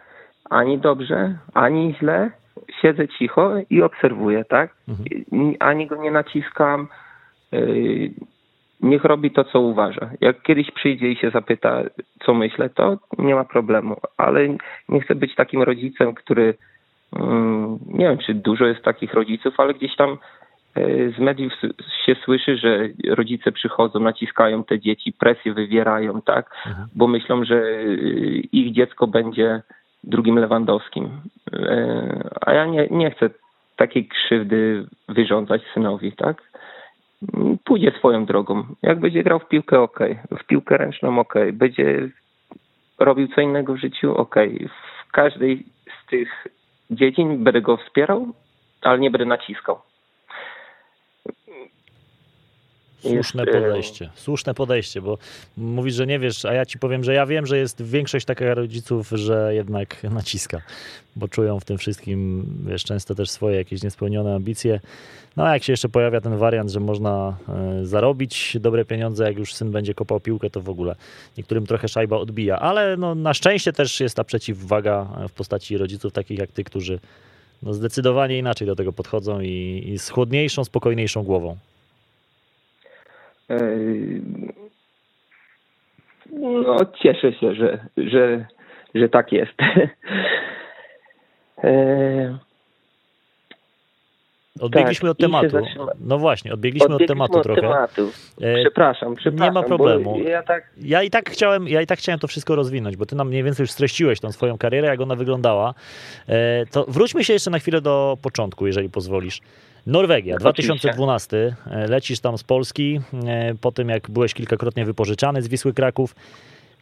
ani dobrze, ani źle, siedzę cicho i obserwuję, tak? Mhm. Ani go nie naciskam, yy, niech robi to, co uważa. Jak kiedyś przyjdzie i się zapyta, co myślę, to nie ma problemu, ale nie chcę być takim rodzicem, który mm, nie wiem, czy dużo jest takich rodziców, ale gdzieś tam z mediów się słyszy, że rodzice przychodzą, naciskają te dzieci, presję wywierają, tak, mhm. bo myślą, że e, ich dziecko będzie drugim Lewandowskim. E, a ja nie, nie chcę takiej krzywdy wyrządzać synowi, tak? Pójdzie swoją drogą. Jak będzie grał w piłkę, ok. W piłkę ręczną, ok. Będzie robił co innego w życiu, ok. W każdej z tych dziedzin będę go wspierał, ale nie będę naciskał. Słuszne jest, podejście, słuszne podejście, bo mówisz, że nie wiesz, a ja ci powiem, że ja wiem, że jest większość takich rodziców, że jednak naciska, bo czują w tym wszystkim, wiesz, często też swoje jakieś niespełnione ambicje. No a jak się jeszcze pojawia ten wariant, że można e, zarobić dobre pieniądze, jak już syn będzie kopał piłkę, to w ogóle niektórym trochę szajba odbija, ale no, na szczęście też jest ta przeciwwaga w postaci rodziców takich jak ty, którzy no, zdecydowanie inaczej do tego podchodzą i, i z chłodniejszą, spokojniejszą głową. No, cieszę się, że, że, że tak jest. Odbiegliśmy tak, od tematu. No właśnie, odbiegliśmy, od tematu od trochę. Tematu. Przepraszam, przepraszam. Nie ma problemu. Ja, tak... ja, i tak chciałem, ja i tak chciałem to wszystko rozwinąć, bo ty nam mniej więcej już streściłeś tą swoją karierę, jak ona wyglądała. E, to wróćmy się jeszcze na chwilę do początku, jeżeli pozwolisz. Norwegia, 2012. E, lecisz tam z Polski, po tym jak byłeś kilkakrotnie wypożyczany z Wisły Kraków.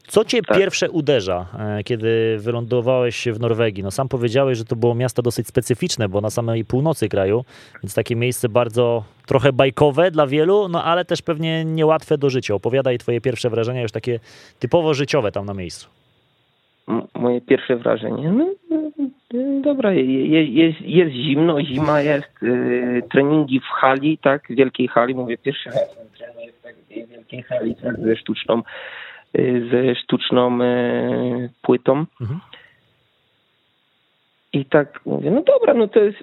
Co cię tak. pierwsze uderza, e, kiedy wylądowałeś w Norwegii? No sam powiedziałeś, że to było miasto dosyć specyficzne, bo na samej północy kraju, więc takie miejsce bardzo trochę bajkowe dla wielu, no ale też pewnie niełatwe do życia. Opowiadaj twoje pierwsze wrażenia już takie typowo życiowe tam na miejscu. Moje pierwsze wrażenie? No, dobra, jest, jest zimno, zima jest, yy, treningi w hali, tak, wielkiej hali, mówię pierwszy raz trenuję w takiej wielkiej hali, tak, ze sztuczną Y, ze sztuczną y, płytą. Mhm. I tak mówię, no dobra, no to jest,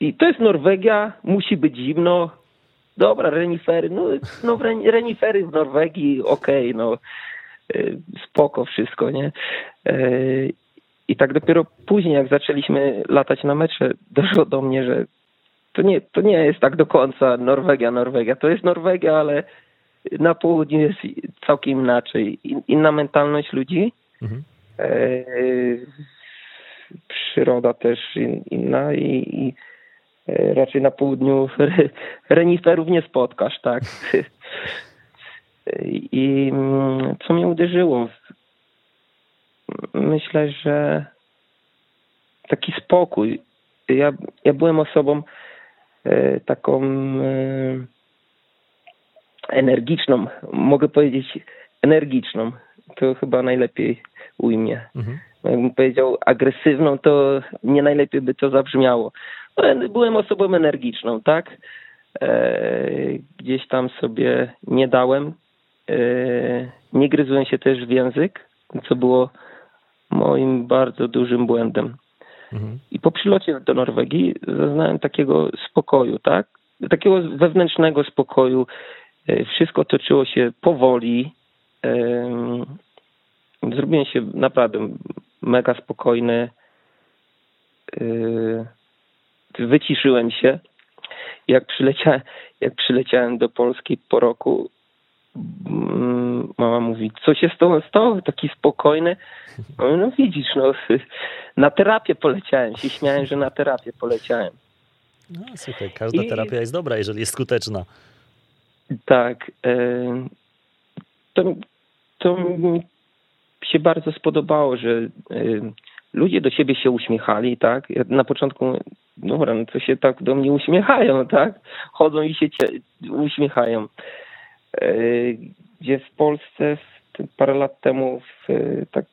i to jest Norwegia, musi być zimno. Dobra, renifery, no, no renifery w Norwegii, okej, okay, no y, spoko wszystko, nie? I tak dopiero później, jak zaczęliśmy latać na mecze, doszło do mnie, że to nie, to nie jest tak do końca Norwegia, Norwegia. To jest Norwegia, ale na południu jest całkiem inaczej. Inna mentalność ludzi. Mhm. E, przyroda też inna i, i e, raczej na południu reniferów nie spotkasz, tak? I mm, co mnie uderzyło? Myślę, że taki spokój. Ja, ja byłem osobą e, taką energiczną, mogę powiedzieć energiczną, to chyba najlepiej ujmie. Mhm. Jakbym powiedział agresywną, to nie najlepiej by to zabrzmiało. Ale byłem osobą energiczną, tak? E, gdzieś tam sobie nie dałem. E, nie gryzłem się też w język, co było moim bardzo dużym błędem. Mhm. I po przylocie do Norwegii zaznałem takiego spokoju, tak? Takiego wewnętrznego spokoju, E, wszystko toczyło się powoli. Zrobiłem się naprawdę mega spokojny. E, wyciszyłem się. Jak przyleciałem, jak przyleciałem do Polski po roku, mama mówi, co się z tobą stało? Taki spokojny. No widzisz, no, na terapię poleciałem. Się śmiałem, że na terapię poleciałem. No słuchaj, każda I... terapia jest dobra, jeżeli jest skuteczna. Tak. E, to, to mi się bardzo spodobało, że e, ludzie do siebie się uśmiechali, tak? Na początku, dobra, no to się tak do mnie uśmiechają, tak? Chodzą i się uśmiechają. E, gdzie w Polsce parę lat temu w, tak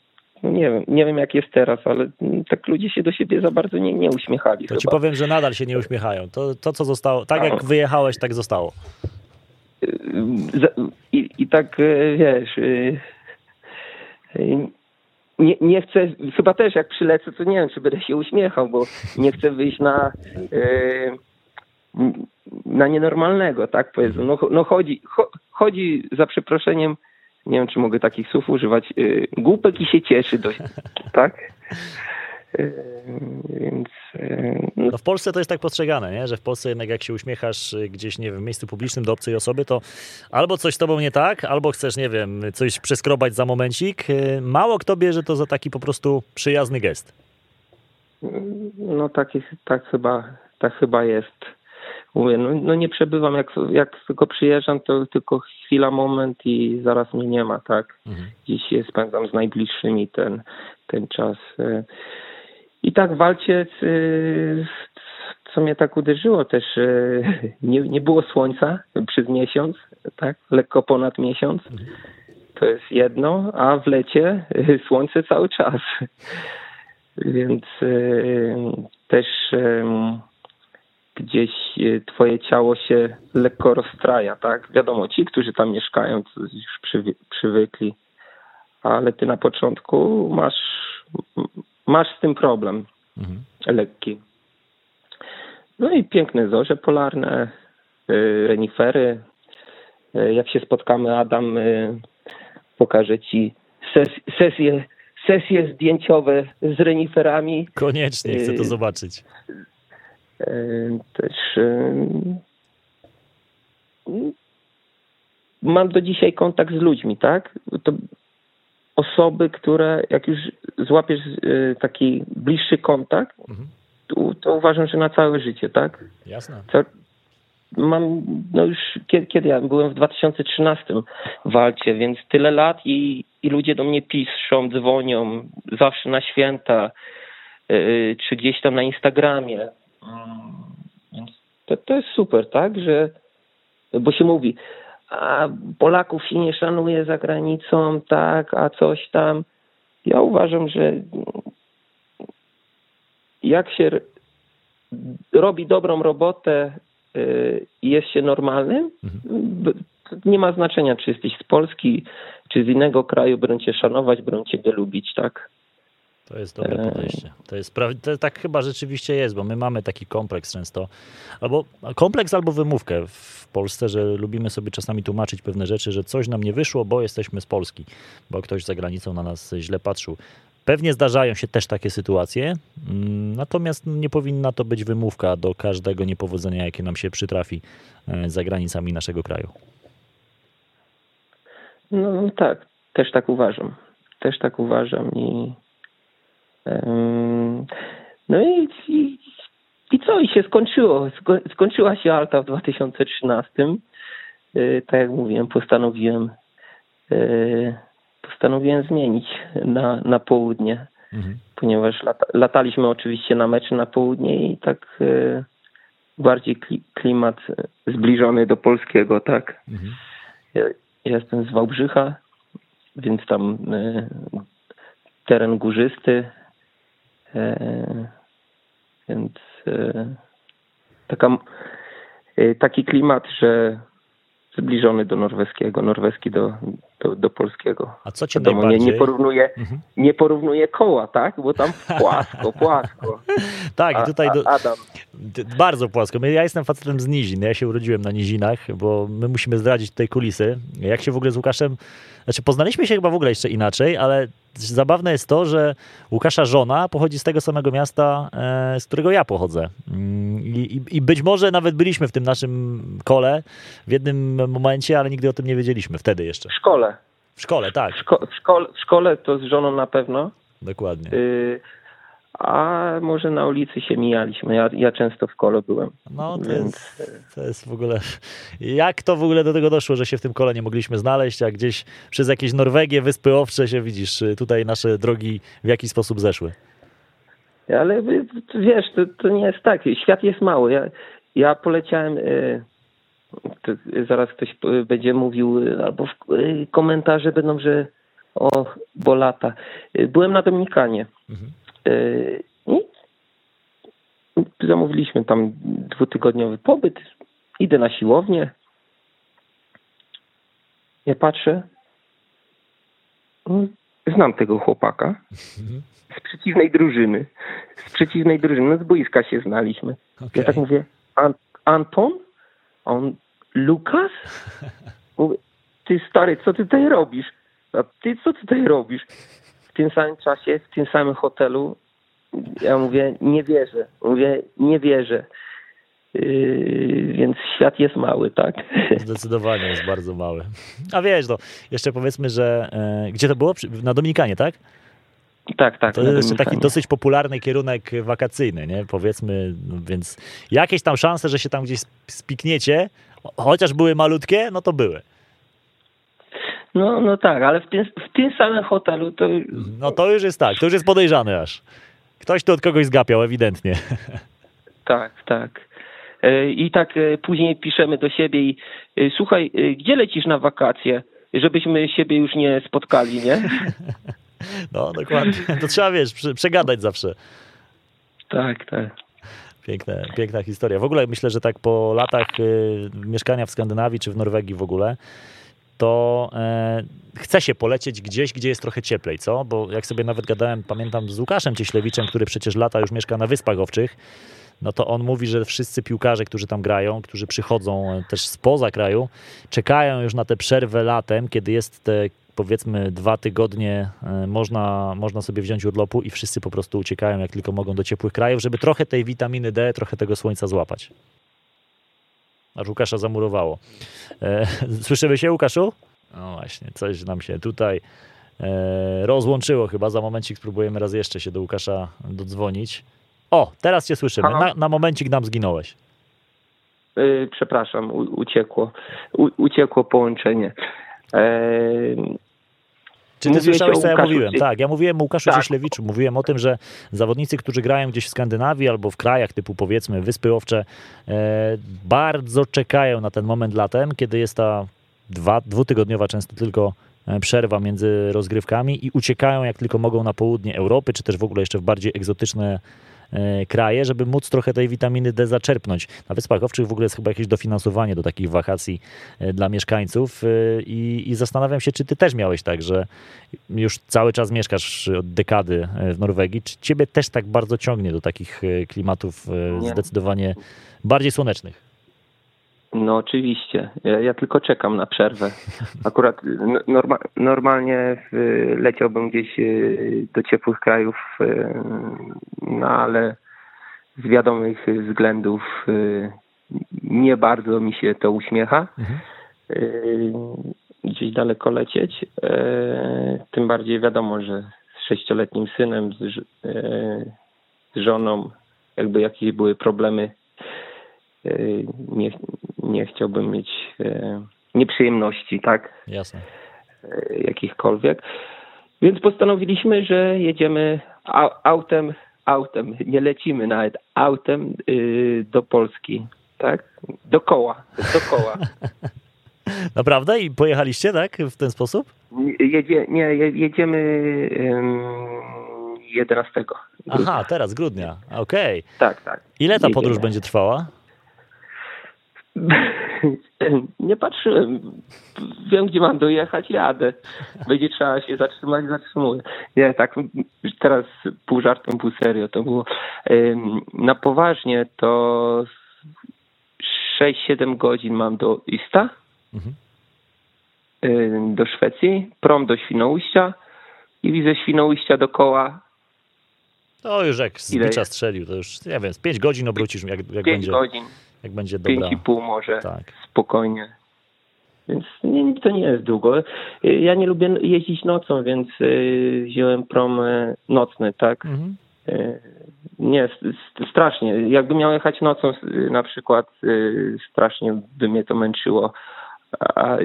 no nie wiem, nie wiem jak jest teraz, ale tak ludzie się do siebie za bardzo nie, nie uśmiechali. To chyba. ci powiem, że nadal się nie uśmiechają. To, to co zostało, tak jak wyjechałeś, tak zostało. I, i tak wiesz, nie, nie chcę, chyba też jak przylecę, to nie wiem, czy będę się uśmiechał, bo nie chcę wyjść na, na nienormalnego, tak powiedzmy. No, no chodzi, chodzi za przeproszeniem, nie wiem czy mogę takich słów używać, y, głupek i się cieszy dość, tak? Y, Więc y, no, No w Polsce to jest tak postrzegane, nie? że w Polsce jednak jak się uśmiechasz y, gdzieś, nie wiem, w miejscu publicznym do obcej osoby, to albo coś z tobą nie tak, albo chcesz, nie wiem, coś przeskrobać za momencik. Mało kto bierze to za taki po prostu przyjazny gest. no tak, jest, tak, chyba, tak chyba jest. Mówię, no, no nie przebywam, jak, jak tylko przyjeżdżam, to tylko chwila, moment i zaraz mnie nie ma, tak? Mhm. Dziś spędzam z najbliższymi ten, ten czas. y. I tak walcie, y, co mnie tak uderzyło też, y, nie, nie było słońca przez miesiąc, tak? Lekko ponad miesiąc. To jest jedno, a w lecie słońce cały czas. Więc też gdzieś y, twoje ciało się lekko rozstraja, tak? Wiadomo, ci, którzy tam mieszkają, to już przywy, przywykli, ale ty na początku masz, masz z tym problem Mhm. lekki. No i piękne zorze polarne, y, renifery. Y, Jak się spotkamy, Adam, pokażę ci ses- sesje, sesje zdjęciowe z reniferami. Koniecznie, chcę to zobaczyć. Też mam do dzisiaj kontakt z ludźmi, tak? To osoby, które jak już złapiesz y, taki bliższy kontakt, Mhm. to, to uważam, że na całe życie, tak? Jasne. Mam, no już kiedy, kiedy ja byłem w 2013 w walcie, więc tyle lat i, i ludzie do mnie piszą, dzwonią, zawsze na święta, yy, czy gdzieś tam na Instagramie. Więc to, to jest super, tak, że, bo się mówi, a Polaków się nie szanuje za granicą, tak, a coś tam. Ja uważam, że jak się robi dobrą robotę y, i jest się normalnym, to nie ma znaczenia, czy jesteś z Polski, czy z innego kraju, będą cię szanować, będą ciebie lubić, tak? To jest dobre Eee. podejście. To jest praw... to tak chyba rzeczywiście jest, bo my mamy taki kompleks często. Albo kompleks, albo wymówkę w Polsce, że lubimy sobie czasami tłumaczyć pewne rzeczy, że coś nam nie wyszło, bo jesteśmy z Polski, bo ktoś za granicą na nas źle patrzył. Pewnie zdarzają się też takie sytuacje, mm, natomiast nie powinna to być wymówka do każdego niepowodzenia, jakie nam się przytrafi e, za granicami naszego kraju. No tak, też tak uważam. Też tak uważam i no i, i, i co? I się skończyło. Sko- skończyła się Alta w 2013. Y, Tak jak mówiłem, postanowiłem y, postanowiłem zmienić na, na południe, Mhm. ponieważ lata, lataliśmy oczywiście na mecze na południe i tak y, bardziej kli, klimat y, zbliżony do polskiego, tak? Mhm. Ja, ja jestem z Wałbrzycha, więc tam e, teren górzysty, e, więc e, taka, e, taki klimat, że zbliżony do norweskiego, norweski do, do, do polskiego. A co cię Wiadomo, nie, najbardziej... nie porównuję, Mhm. nie porównuję koła, tak? Bo tam płasko, płasko. Tak, A, tutaj do... Adam, Bardzo płasko. Ja jestem facetem z Nizin. Ja się urodziłem na Nizinach, bo my musimy zdradzić tutaj kulisy. Jak się w ogóle z Łukaszem... Znaczy poznaliśmy się chyba w ogóle jeszcze inaczej, ale zabawne jest to, że Łukasza żona pochodzi z tego samego miasta, e, z którego ja pochodzę. Mm, I, i, I być może nawet byliśmy w tym naszym kole w jednym momencie, ale nigdy o tym nie wiedzieliśmy. Wtedy jeszcze. w szkole. W szkole, tak. W, szko- w, szkole, w szkole to z żoną na pewno. Dokładnie. Y, a może na ulicy się mijaliśmy. Ja, ja często w kole byłem. No, to Więc jest, to jest w ogóle. Jak to w ogóle do tego doszło, że się w tym kole nie mogliśmy znaleźć, a gdzieś przez jakieś Norwegię, Wyspy Owcze się widzisz, tutaj nasze drogi w jaki sposób zeszły. ale y, wiesz, to, to nie jest tak. Świat jest mały. Ja, ja poleciałem. y, zaraz ktoś y, będzie mówił, y, albo w y, komentarze będą, że o, bo lata. Byłem na Dominikanie. Mhm. I zamówiliśmy tam dwutygodniowy pobyt. Idę na siłownię. Ja patrzę. Mm, Znam tego chłopaka. Z przeciwnej drużyny. Z przeciwnej drużyny. No z boiska się znaliśmy. Ja Okej. tak mówię, An- Anton? A On, Lukas? Mówię, ty stary, co ty tutaj robisz? A ty co tutaj robisz? W tym samym czasie, w tym samym hotelu, ja mówię, nie wierzę. Mówię, nie wierzę. Yy, więc świat jest mały, tak? Zdecydowanie jest bardzo mały. A wiesz, no, jeszcze powiedzmy, że e, gdzie to było? Na Dominikanie, tak? Tak, tak. To jest jeszcze taki dosyć popularny kierunek wakacyjny, nie? Powiedzmy, no, więc jakieś tam szanse, że się tam gdzieś sp- spikniecie, cho- chociaż były malutkie, no to były. No, no tak, ale w tym, w tym samym hotelu to No to już jest tak, to już jest podejrzane aż. Ktoś tu od kogoś zgapiał, ewidentnie. tak, tak. E, I tak e, później piszemy do siebie i e, słuchaj, gdzie lecisz na wakacje? Żebyśmy siebie już nie spotkali, nie? No dokładnie. To trzeba, wiesz, prze- przegadać zawsze. Tak, tak. Piękne, piękna historia. W ogóle myślę, że tak po latach y, mieszkania w Skandynawii czy w Norwegii w ogóle, to e, chce się polecieć gdzieś, gdzie jest trochę cieplej, co? Bo jak sobie nawet gadałem, pamiętam z Łukaszem Cieślewiczem, który przecież lata już mieszka na Wyspach Owczych, no to on mówi, że wszyscy piłkarze, którzy tam grają, którzy przychodzą e, też spoza kraju, czekają już na tę przerwę latem, kiedy jest te powiedzmy dwa tygodnie e, można, można sobie wziąć urlopu i wszyscy po prostu uciekają jak tylko mogą do ciepłych krajów, żeby trochę tej witaminy D, trochę tego słońca złapać. Aż Łukasza zamurowało. E, słyszymy się, Łukaszu? No właśnie, coś nam się tutaj e, rozłączyło chyba. Za momencik spróbujemy raz jeszcze się do Łukasza dodzwonić. O, teraz cię słyszymy. Na, na momencik nam zginąłeś. Przepraszam, u, uciekło. U, uciekło połączenie. Czy ty słyszałeś, co ja Łukaszu mówiłem? Cie- Tak, ja mówiłem o Łukaszu Tak. Cieślewiczu. Mówiłem o tym, że zawodnicy, którzy grają gdzieś w Skandynawii albo w krajach typu powiedzmy Wyspy Owcze, e, bardzo czekają na ten moment latem, kiedy jest ta dwa, dwutygodniowa często tylko e, przerwa między rozgrywkami i uciekają jak tylko mogą na południe Europy, czy też w ogóle jeszcze w bardziej egzotyczne kraje, żeby móc trochę tej witaminy D zaczerpnąć. Na Wyspach Owczych w ogóle jest chyba jakieś dofinansowanie do takich wakacji e, dla mieszkańców e, i, i zastanawiam się, czy ty też miałeś tak, że już cały czas mieszkasz od dekady e, w Norwegii. Czy ciebie też tak bardzo ciągnie do takich e, klimatów e, Nie. zdecydowanie bardziej słonecznych? No oczywiście. Ja, ja tylko czekam na przerwę. Akurat n- norma, normalnie leciałbym gdzieś y, do ciepłych krajów, y, no ale z wiadomych względów y, nie bardzo mi się to uśmiecha. Mhm. Gdzieś daleko lecieć. Tym bardziej wiadomo, że z sześcioletnim synem, z, żoną, jakby jakieś były problemy nie, nie chciałbym mieć e, nieprzyjemności, tak, Jasne. e, jakichkolwiek. Więc postanowiliśmy, że jedziemy au- autem, autem, nie lecimy nawet autem y, do Polski, tak, do koła, do koła. Naprawdę? I pojechaliście, tak? W ten sposób? Jedzie, nie, je- jedziemy ym, 11. Aha, teraz, grudnia. Okej. Tak, tak. Ile ta podróż Jedziemy. będzie trwała? Nie patrzyłem. Wiem, gdzie mam dojechać, jadę. Będzie trzeba się zatrzymać, zatrzymuję. Nie, tak teraz pół żartem, pół serio to było. Na poważnie to 6-7 godzin mam do Ista, Mhm. do Szwecji, prom do Świnoujścia i ze Świnoujścia do koła To już jak z strzelił, to już, nie wiem, z 5 godzin obrócisz, jak, jak 5 będzie, godzin, jak będzie dobra. 5,5 może. Tak. spokojnie. Więc nie, to nie jest długo. Ja nie lubię jeździć nocą, więc y, wziąłem prom y, nocny, tak? Mhm. Y, Nie, strasznie. Jakbym miał jechać nocą na przykład, strasznie by mnie to męczyło. A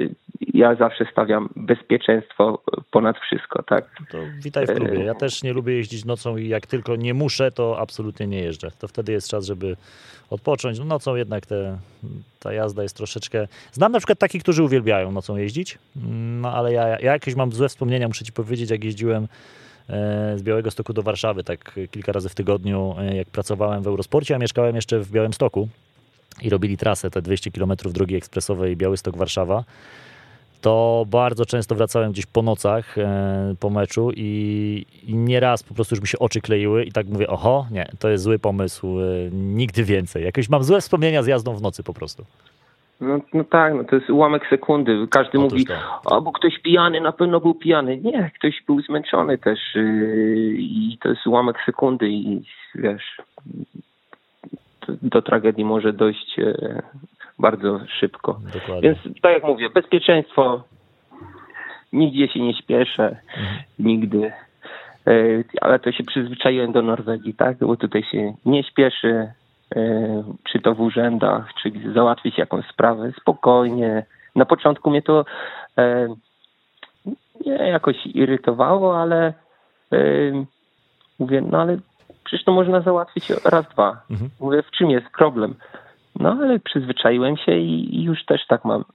ja zawsze stawiam bezpieczeństwo ponad wszystko, tak? To witaj w klubie. Ja też nie lubię jeździć nocą i jak tylko nie muszę, to absolutnie nie jeżdżę. To wtedy jest czas, żeby odpocząć. No, nocą jednak te, ta jazda jest troszeczkę... Znam na przykład takich, którzy uwielbiają nocą jeździć, no ale ja, ja jakieś mam złe wspomnienia, muszę ci powiedzieć, jak jeździłem e, z Białego Stoku do Warszawy, tak kilka razy w tygodniu, e, jak pracowałem w Eurosporcie, a mieszkałem jeszcze w Białymstoku i robili trasę, te 200 km drogi ekspresowej Białystok-Warszawa to bardzo często wracałem gdzieś po nocach, e, po meczu i, i nieraz po prostu już mi się oczy kleiły i tak mówię, oho, nie, to jest zły pomysł, e, nigdy więcej. Jakoś mam złe wspomnienia z jazdą w nocy po prostu. No, no tak, no to jest ułamek sekundy. Każdy Otóż mówi, to. o, bo ktoś pijany, na pewno był pijany. Nie, ktoś był zmęczony też yy, i to jest ułamek sekundy i wiesz, do tragedii może dojść e, bardzo szybko. Dokładnie. Więc tak jak mówię, bezpieczeństwo, nigdzie się nie śpieszę, nigdy. E, Ale to się przyzwyczaiłem do Norwegii, tak? Bo tutaj się nie śpieszy, e, czy to w urzędach, czy załatwić jakąś sprawę spokojnie. Na początku mnie to nie jakoś irytowało, ale mówię, no ale przecież to można załatwić raz, dwa. Mhm. Mówię, w czym jest problem? No ale przyzwyczaiłem się i, już też tak mam.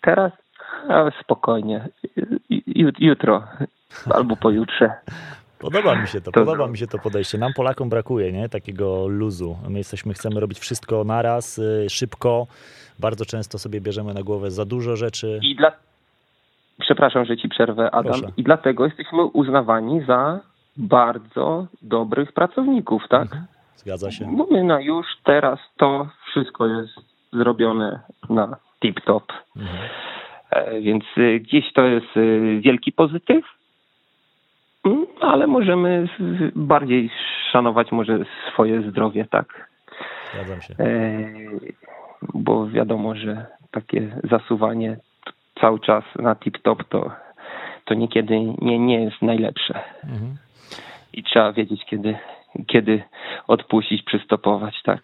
Teraz spokojnie. Ju- Jutro albo pojutrze. Podoba mi się to, podoba mi się to podejście. Nam Polakom brakuje, nie? Takiego luzu. My jesteśmy, chcemy robić wszystko naraz, y, szybko. Bardzo często sobie bierzemy na głowę za dużo rzeczy. I dla... Przepraszam, że ci przerwę, Adam. Proszę. I dlatego jesteśmy uznawani za bardzo dobrych pracowników, tak? Mhm. Zgadza się. My na już teraz to wszystko jest zrobione na tip-top. Mhm. E, Więc y, gdzieś to jest y, wielki pozytyw, Mm, ale możemy bardziej szanować może swoje zdrowie, tak? Zgadzam się. E, Bo wiadomo, że takie zasuwanie cały czas na tip-top to, to niekiedy nie, nie jest najlepsze. Mhm. I trzeba wiedzieć, kiedy, kiedy odpuścić, przystopować, tak?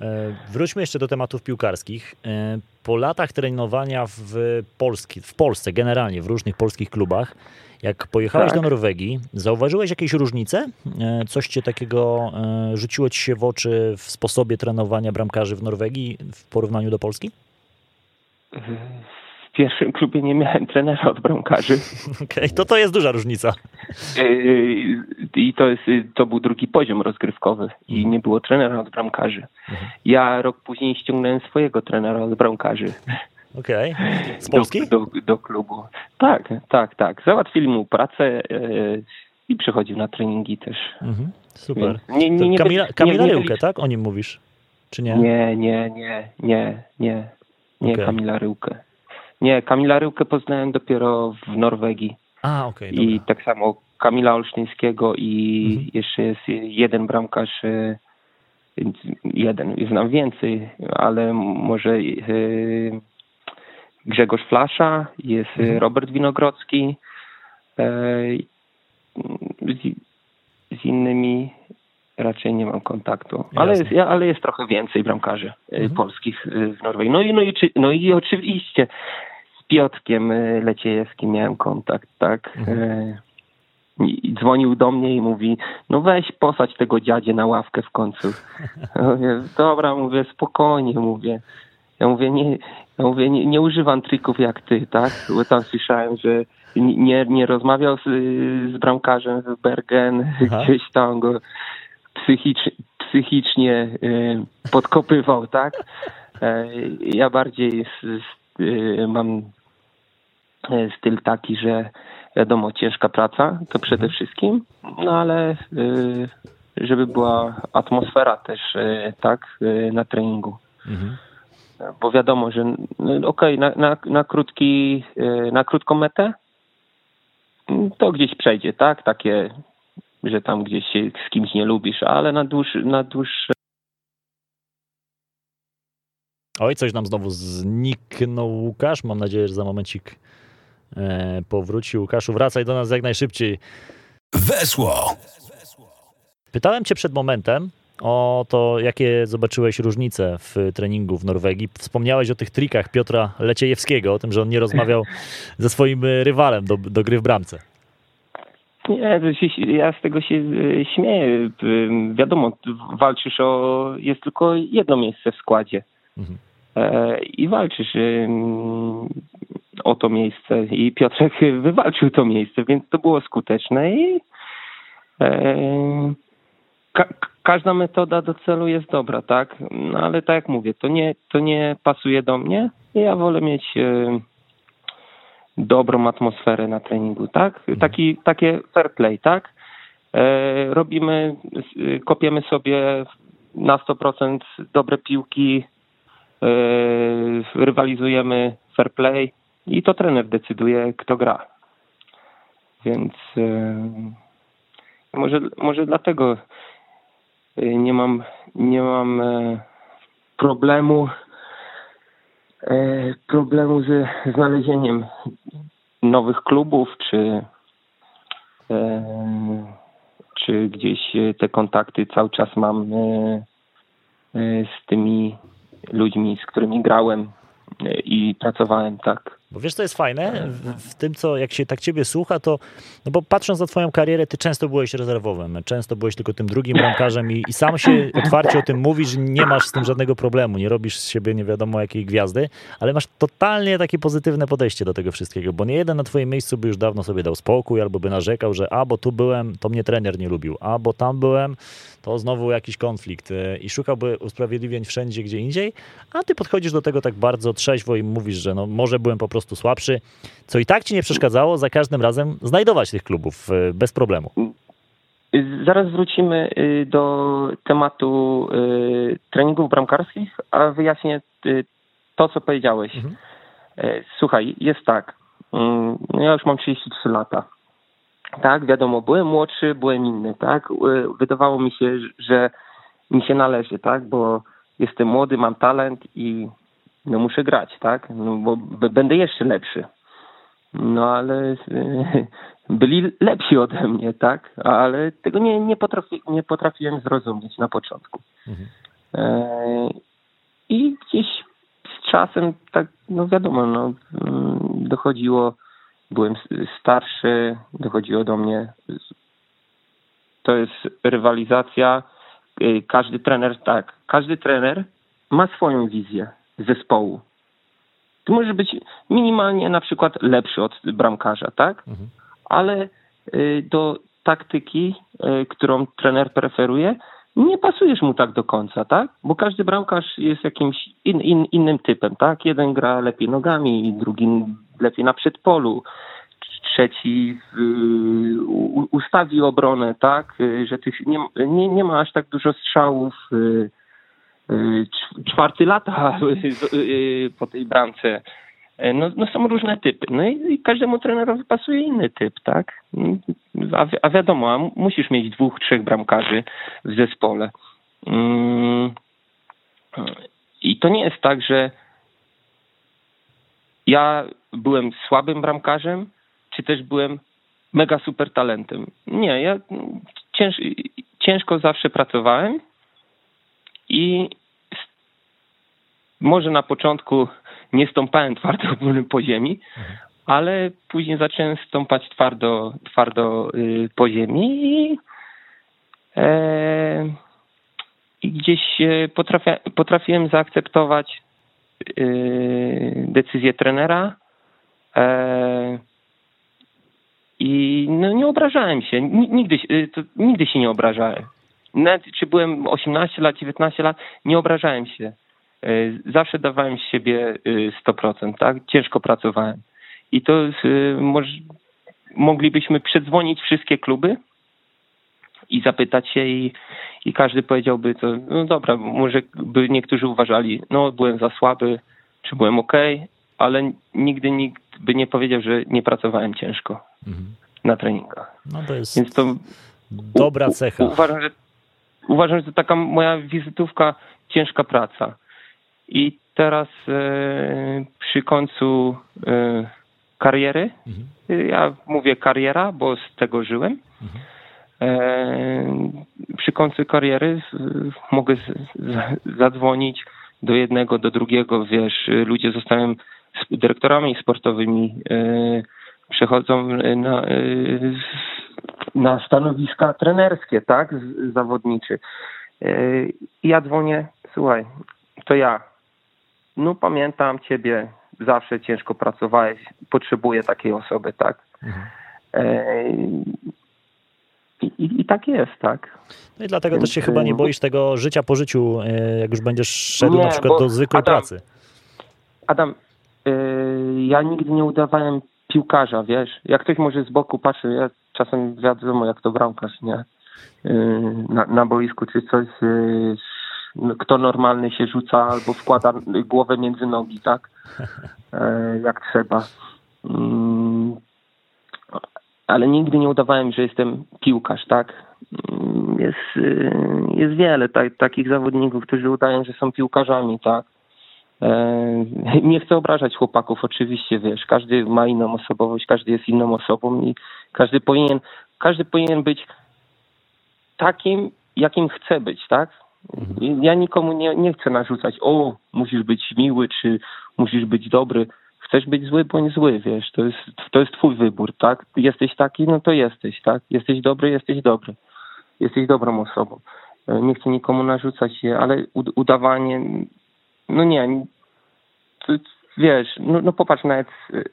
E, Wróćmy jeszcze do tematów piłkarskich. E, Po latach trenowania w, Polski, w Polsce, generalnie w różnych polskich klubach, jak pojechałeś Tak. do Norwegii, zauważyłeś jakieś różnice? E, Coś cię takiego rzuciło ci się w oczy w sposobie trenowania bramkarzy w Norwegii w porównaniu do Polski? W pierwszym klubie nie miałem trenera od bramkarzy. Okej, to to jest duża różnica. Yy, I to, jest, to był drugi poziom rozgrywkowy i Mhm. nie było trenera od bramkarzy. Mhm. Ja rok później ściągnąłem swojego trenera od bramkarzy Okej. Z Polski? do, do, do klubu. Tak, tak, tak. Załatwili mu pracę yy, i przychodził na treningi też. Mhm. Super. Nie, nie, nie, Kamila, Kamila nie, Ryłkę, tak? O nim mówisz? Czy nie? Nie, nie, nie, nie, nie, nie Okej. Kamila Ryłkę. Nie, Kamila Ryłkę poznałem dopiero w Norwegii. A, okej, I dobra. tak samo Kamila Olsztyńskiego i Mhm. jeszcze jest jeden bramkarz, e, jeden, znam więcej, ale może e, Grzegorz Flasza, jest Mhm. Robert Winogrodzki, e, z, z innymi raczej nie mam kontaktu, ale Jasne. jest, ale jest trochę więcej bramkarzy Mhm. polskich w Norwegii. No i, no, i, no i oczywiście Piotkiem e, Leciejewskim miałem kontakt, tak. Mhm. E, I dzwonił do mnie i mówi, no weź posadź tego dziadzie na ławkę w końcu. Ja mówię, dobra, mówię, spokojnie, mówię. Ja mówię, nie, ja mówię, nie, nie używam trików jak ty, tak? Bo tam słyszałem, że nie, nie rozmawiał z, z bramkarzem w Bergen, Aha. gdzieś tam go psychicz, psychicznie y, podkopywał, tak? E, Ja bardziej s- y, mam e, styl taki, że wiadomo, ciężka praca to przede wszystkim, no ale y, żeby była atmosfera też, y, tak, y, na treningu. Mhm. Bo wiadomo, że no, okej, na, na, na krótki, y, na krótką metę mm, to gdzieś przejdzie, tak? Takie, że tam gdzieś się z kimś nie lubisz, ale na dłuższy, na dłuższe Oj, coś nam znowu zniknął Łukasz. Mam nadzieję, że za momencik e, powróci. Łukaszu, wracaj do nas jak najszybciej. Weszło! Pytałem cię przed momentem o to, jakie zobaczyłeś różnice w treningu w Norwegii. Wspomniałeś o tych trikach Piotra Leciejewskiego, o tym, że on nie rozmawiał ze swoim e, rywalem do, do gry w bramce. Nie, ja z tego się y, śmieję. Y, Wiadomo, walczysz o. Jest tylko jedno miejsce w składzie. Mhm. E, I walczysz y, o to miejsce. I Piotrek wywalczył to miejsce, więc to było skuteczne i e, ka, każda metoda do celu jest dobra, tak? No ale tak jak mówię, to nie, to nie pasuje do mnie. Ja wolę mieć. y, dobrą atmosferę na treningu, tak? Taki, takie fair play, tak? E, robimy, s- kopiemy sobie na 100% dobre piłki, rywalizujemy fair play i to trener decyduje, kto gra. Więc może, może dlatego nie mam, nie mam problemu problemu ze znalezieniem nowych klubów, czy czy gdzieś te kontakty cały czas mam z tymi ludźmi, z którymi grałem i pracowałem, tak. Bo wiesz, co jest fajne? W, w, tym, co jak się tak ciebie słucha, to no bo patrząc na twoją karierę, ty często byłeś rezerwowym, często byłeś tylko tym drugim bramkarzem i, i sam się otwarcie o tym mówisz, nie masz z tym żadnego problemu, nie robisz z siebie nie wiadomo jakiej gwiazdy, ale masz totalnie takie pozytywne podejście do tego wszystkiego, bo nie jeden na twoim miejscu by już dawno sobie dał spokój albo by narzekał, że a, bo tu byłem, to mnie trener nie lubił, a, bo tam byłem, to znowu jakiś konflikt e, i szukałby usprawiedliwień wszędzie, gdzie indziej, a ty podchodzisz do tego tak bardzo trzeźwo i mówisz, że no może byłem po prostu słabszy, co i tak ci nie przeszkadzało za każdym razem znajdować tych klubów e, bez problemu. Zaraz wrócimy y, do tematu y, treningów bramkarskich, a wyjaśnię to, co powiedziałeś. Mhm. E, słuchaj, jest tak. Mm, ja już mam 33 lata. Tak, wiadomo, byłem młodszy, byłem inny, tak? Wydawało mi się, że mi się należy, tak? Bo jestem młody, mam talent i no muszę grać, tak? No bo będę jeszcze lepszy. No ale byli lepsi ode mnie, tak? Ale tego nie, nie, potrafi, nie potrafiłem zrozumieć na początku. Mhm. E, I gdzieś z czasem, tak, no wiadomo, no, mm, dochodziło, byłem starszy, dochodziło do mnie. To jest rywalizacja. E, każdy trener, tak, każdy trener ma swoją wizję zespołu. Ty możesz być minimalnie na przykład lepszy od bramkarza, tak? Mhm. Ale y, do taktyki, y, którą trener preferuje, nie pasujesz mu tak do końca, tak? Bo każdy bramkarz jest jakimś in, in, innym typem, tak? Jeden gra lepiej nogami, drugi lepiej na przedpolu, trzeci y, ustawi obronę, tak? Że tych nie, nie, nie ma aż tak dużo strzałów, czwarty lata y, po tej bramce. E, no, no są różne typy. No i, i, każdemu trenerowi pasuje inny typ, tak? A, a wiadomo, a musisz mieć dwóch, trzech bramkarzy w zespole. Mm. I to nie jest tak, że ja byłem słabym bramkarzem, czy też byłem mega super talentem. Nie, ja cięż, ciężko zawsze pracowałem i może na początku nie stąpałem twardo po ziemi, ale później zacząłem stąpać twardo, twardo y, po ziemi i, e, i gdzieś potrafia, potrafiłem zaakceptować y, decyzję trenera e, i no, nie obrażałem się. Nigdy, y, to, nigdy się nie obrażałem nawet czy byłem 18 lat, 19 lat, nie obrażałem się. E, zawsze dawałem z siebie 100%, e, tak? Ciężko pracowałem. I to e, moglibyśmy przedzwonić wszystkie kluby i zapytać się i, i każdy powiedziałby to, no dobra, może by niektórzy uważali, no byłem za słaby, czy byłem ok, ale nigdy nikt by nie powiedział, że nie pracowałem ciężko mhm. na treningach. No to jest Więc to dobra cecha. Uważam, że uważam, że to taka moja wizytówka, ciężka praca. I teraz e, przy końcu e, kariery, mhm. ja mówię kariera, bo z tego żyłem. Mhm. E, przy końcu kariery mogę z, z, zadzwonić do jednego, do drugiego, wiesz, ludzie zostają dyrektorami sportowymi, e, przechodzą na, e, na stanowiska trenerskie, tak, zawodniczy. E, I ja dzwonię, słuchaj, to ja. No pamiętam ciebie, zawsze ciężko pracowałeś, potrzebuję takiej osoby, tak. Mhm. E, I, i, I, tak jest, tak. No i dlatego Więc, też się chyba nie boisz tego życia po życiu, jak już będziesz szedł nie, na przykład do zwykłej Adam, pracy. Adam, ja nigdy nie udawałem piłkarza, wiesz. Jak ktoś może z boku patrzy, ja czasem wiadomo jak to bramkarz, nie? Yy, na, na boisku czy coś, yy, kto normalny się rzuca albo wkłada głowę między nogi, tak? E, jak trzeba. Ale nigdy nie udawałem, że jestem piłkarz, tak? Jest, jest wiele tak, takich zawodników, którzy udają, że są piłkarzami, tak? Nie chcę obrażać chłopaków, oczywiście, wiesz, każdy ma inną osobowość, każdy jest inną osobą i każdy powinien, każdy powinien być takim, jakim chce być, tak? Ja nikomu nie, nie chcę narzucać, o, musisz być miły, czy musisz być dobry. Chcesz być zły, bądź zły, wiesz, to jest, to jest twój wybór, tak? Jesteś taki, no to jesteś, tak? Jesteś dobry, jesteś dobry. Jesteś dobrą osobą. E, Nie chcę nikomu narzucać się, ale ud- udawanie, no nie, wiesz, no, no popatrz nawet y,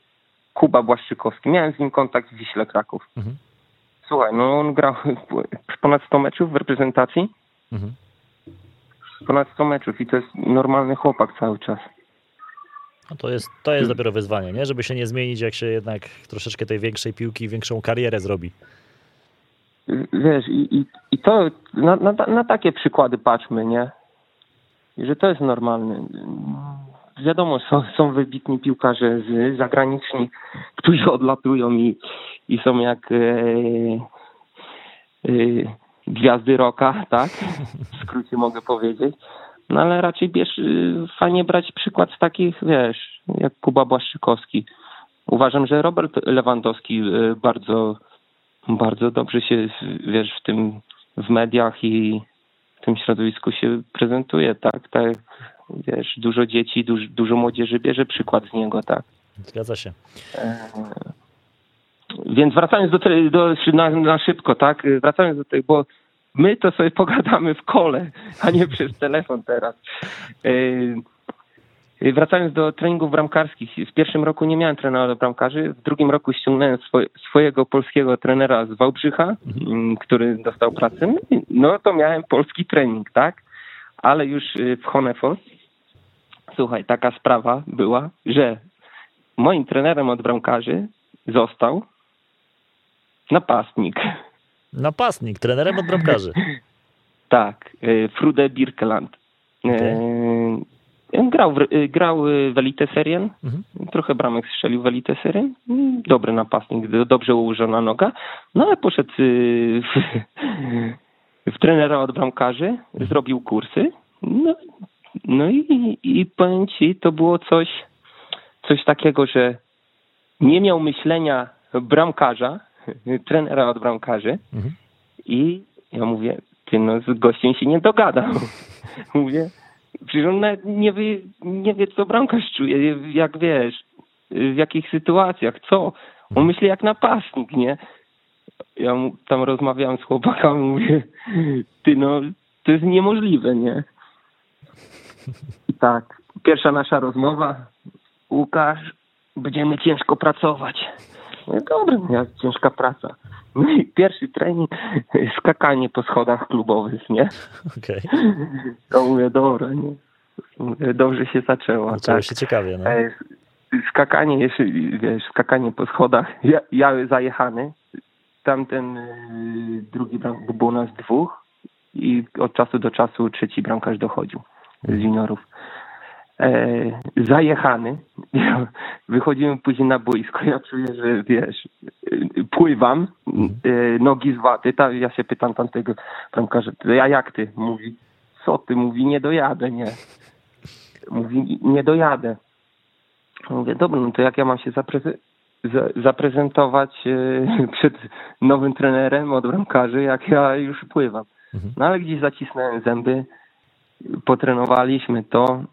Kuba Błaszczykowski, miałem z nim kontakt w Wiśle Kraków. Mhm. Słuchaj, no on grał ponad 100 meczów w reprezentacji, Mhm. ponad 100 meczów i to jest normalny chłopak cały czas. No to jest, to jest dopiero wyzwanie, nie? Żeby się nie zmienić, jak się jednak troszeczkę tej większej piłki, większą karierę zrobi. Wiesz, i, i, i to na, na, na takie przykłady patrzmy, nie? I że to jest normalne. Wiadomo, są, są wybitni piłkarze z, zagraniczni, którzy odlatują i, i są jak e, e, gwiazdy roka, tak? W skrócie mogę powiedzieć. No ale raczej bierz, y, fajnie brać przykład z takich, wiesz, jak Kuba Błaszczykowski. Uważam, że Robert Lewandowski y, bardzo bardzo dobrze się, wiesz, w tym, w mediach i w tym środowisku się prezentuje, tak, tak, wiesz, dużo dzieci, dużo, dużo młodzieży bierze przykład z niego, tak. Zgadza się. Więc wracając do, do na, na szybko, tak, wracając do tego, bo my to sobie pogadamy w kole, a nie przez telefon teraz. Yy, Wracając do treningów bramkarskich, w pierwszym roku nie miałem trenera bramkarzy, w drugim roku ściągnąłem swoje, swojego polskiego trenera z Wałbrzycha, mm, który dostał pracę. No to miałem polski trening, tak? Ale już y, w Honefos, słuchaj, taka sprawa była, że moim trenerem od bramkarzy został napastnik. Napastnik, trenerem od bramkarzy. Tak, y, Frude Birkeland. Okej. Y, on Grał w, y, grał w Elite Serien, Mhm. trochę bramek strzelił w Elite Serien, Mm, dobry napastnik, do- dobrze ułożona noga, no ale poszedł w, w trenera od bramkarzy, zrobił kursy, no, no i, i powiem ci, to było coś, coś takiego, że nie miał myślenia bramkarza, trenera od bramkarzy, Mhm. i ja mówię, ty no z gościem się nie dogadam. mówię, przecież on nie wie, nie wie co bramkarz czuje, jak wiesz, w jakich sytuacjach, co. On myśli jak napastnik, nie? Ja mu tam rozmawiałem z chłopakami, mówię, ty no, to jest niemożliwe, nie? Tak, pierwsza nasza rozmowa, Łukasz, będziemy ciężko pracować. No dobra, jak ciężka praca. No i pierwszy trening, skakanie po schodach klubowych, nie? Okej. To mówię, dobra, nie? Dobrze się zaczęło. Zaczęło tak. się ciekawie, no. Skakanie, jeszcze, wiesz, skakanie po schodach. Ja, ja zajechany. Tamten y, drugi bram, bo było nas dwóch i od czasu do czasu trzeci bramkarz dochodził z juniorów. E, zajechany. Ja, wychodzimy później na boisko. Ja czuję, że wiesz, pływam, y, nogi z waty. Ta, ja się pytam tamtego bramkarza, a jak ty? Mówi, co ty? Mówi, nie dojadę, nie. Mówi, nie dojadę. Mówię, dobra, no to jak ja mam się zapreze- za- zaprezentować e, przed nowym trenerem od bramkarzy, jak ja już pływam. Mhm. No ale gdzieś zacisnąłem zęby, potrenowaliśmy to,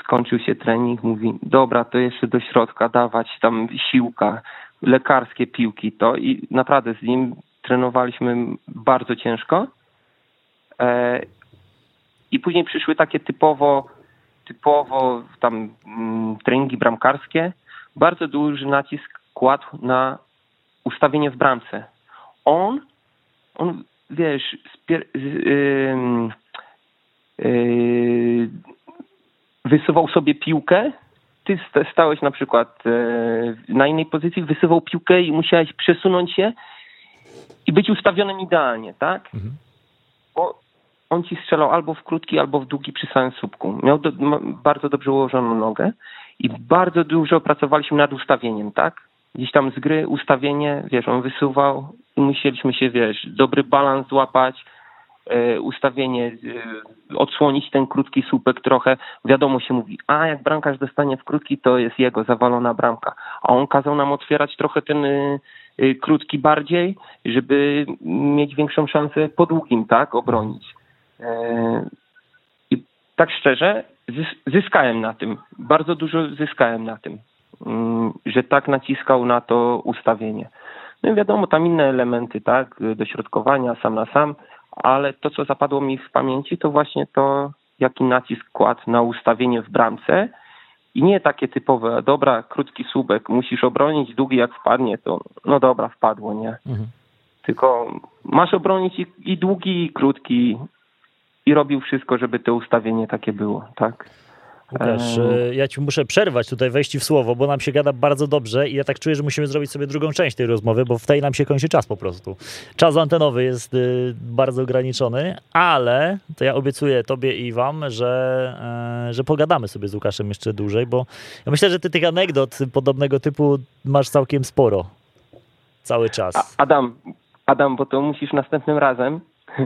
skończył się trening, mówi, dobra, to jeszcze do środka dawać tam siłka, lekarskie piłki, to i naprawdę z nim trenowaliśmy bardzo ciężko. E, I później przyszły takie typowo typowo tam mm, treningi bramkarskie, bardzo duży nacisk kładł na ustawienie w bramce. On, on wiesz, spier- z- yy, wysuwał sobie piłkę, ty sta- stałeś na przykład e, na innej pozycji, wysuwał piłkę i musiałeś przesunąć się i być ustawionym idealnie, tak? Mhm. bo on ci strzelał albo w krótki, albo w długi przy samym słupku. Miał do, bardzo dobrze ułożoną nogę i bardzo dużo pracowaliśmy nad ustawieniem, tak? Gdzieś tam z gry ustawienie, wiesz, on wysuwał i musieliśmy się, wiesz, dobry balans złapać, ustawienie, e, odsłonić ten krótki słupek trochę. Wiadomo się mówi, a jak bramkarz dostanie w krótki, to jest jego zawalona bramka. A on kazał nam otwierać trochę ten y, krótki bardziej, żeby mieć większą szansę po długim, tak, obronić. E, I tak szczerze, zyskałem na tym. Bardzo dużo zyskałem na tym, mm, że tak naciskał na to ustawienie. No i wiadomo, tam inne elementy, tak, dośrodkowania sam na sam, ale to, co zapadło mi w pamięci, to właśnie to, jaki nacisk kładł na ustawienie w bramce i nie takie typowe, dobra, krótki słupek, musisz obronić, długi jak wpadnie, to no dobra, wpadło, nie? Mhm. Tylko masz obronić i, i długi, i krótki, i robił wszystko, żeby to ustawienie takie było, tak. Łukasz, e, ja ci muszę przerwać tutaj, wejść w słowo, bo nam się gada bardzo dobrze i ja tak czuję, że musimy zrobić sobie drugą część tej rozmowy, bo w tej nam się kończy czas po prostu. Czas antenowy jest y, bardzo ograniczony, ale to ja obiecuję tobie i wam, że, e, że pogadamy sobie z Łukaszem jeszcze dłużej, bo ja myślę, że ty tych anegdot podobnego typu masz całkiem sporo. Cały czas. Adam, Adam, bo to musisz następnym razem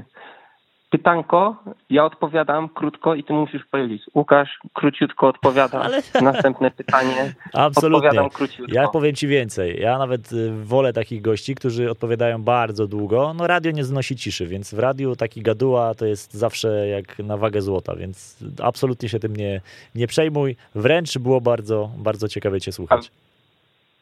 pytanko, ja odpowiadam krótko i ty musisz powiedzieć. Łukasz króciutko odpowiada. Ale... Następne pytanie. Absolutnie. Odpowiadam króciutko. Ja powiem ci więcej. Ja nawet y, wolę takich gości, którzy odpowiadają bardzo długo. No radio nie znosi ciszy, więc w radiu taki gaduła to jest zawsze jak na wagę złota, więc absolutnie się tym nie, nie przejmuj. Wręcz było bardzo, bardzo ciekawie cię słuchać. A,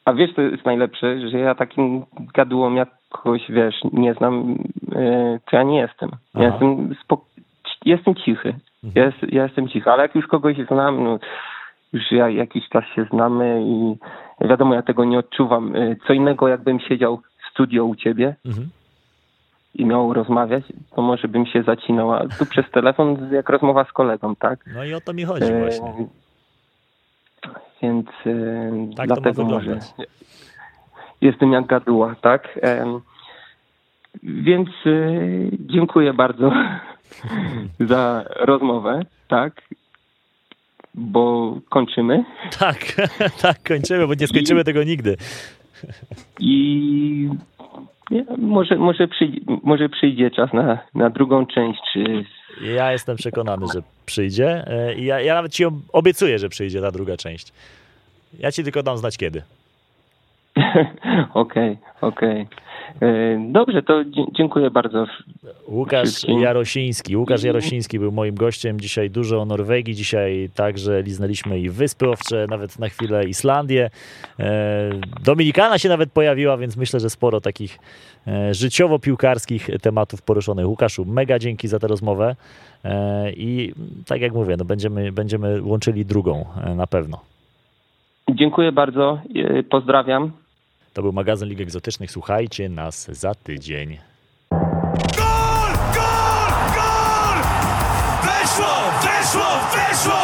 a wiesz, to jest najlepsze, że ja takim gadułom jak kogoś, wiesz, nie znam, e, to ja nie jestem. Ja jestem, jestem cichy. Mhm. Jest, ja jestem cichy, ale jak już kogoś znam, no, już ja, jakiś czas się znamy i wiadomo, ja tego nie odczuwam. E, co innego, jakbym siedział w studio u ciebie mhm. i miał rozmawiać, to może bym się zacinał, a tu przez telefon jak rozmowa z kolegą, tak? No i o to mi chodzi e, właśnie. Więc tak dlatego może jestem jak gaduła, tak? Więc y, dziękuję bardzo za rozmowę, tak? Bo kończymy. Tak, tak, kończymy, bo nie skończymy I, tego nigdy. I może, może, przyjdzie, może przyjdzie czas na, na drugą część. Ja jestem przekonany, że przyjdzie. E, ja, ja nawet ci obiecuję, że przyjdzie ta druga część. Ja ci tylko dam znać kiedy. Okej, okej. Okay, okay. Dobrze, to dziękuję bardzo. Łukasz wszystkim. Jarosiński. Łukasz Jarosiński był moim gościem. Dzisiaj dużo o Norwegii. Dzisiaj także liznęliśmy i Wyspy Owcze, nawet na chwilę Islandię. E, Dominikana się nawet pojawiła, więc myślę, że sporo takich e, życiowo-piłkarskich tematów poruszonych. Łukaszu, mega dzięki za tę rozmowę e, i tak jak mówię, no będziemy, będziemy łączyli drugą na pewno. Dziękuję bardzo. Pozdrawiam. To był magazyn Lig Egzotycznych. Słuchajcie nas za tydzień. Gol! Gol! Gol! Weszło! Weszło! Weszło!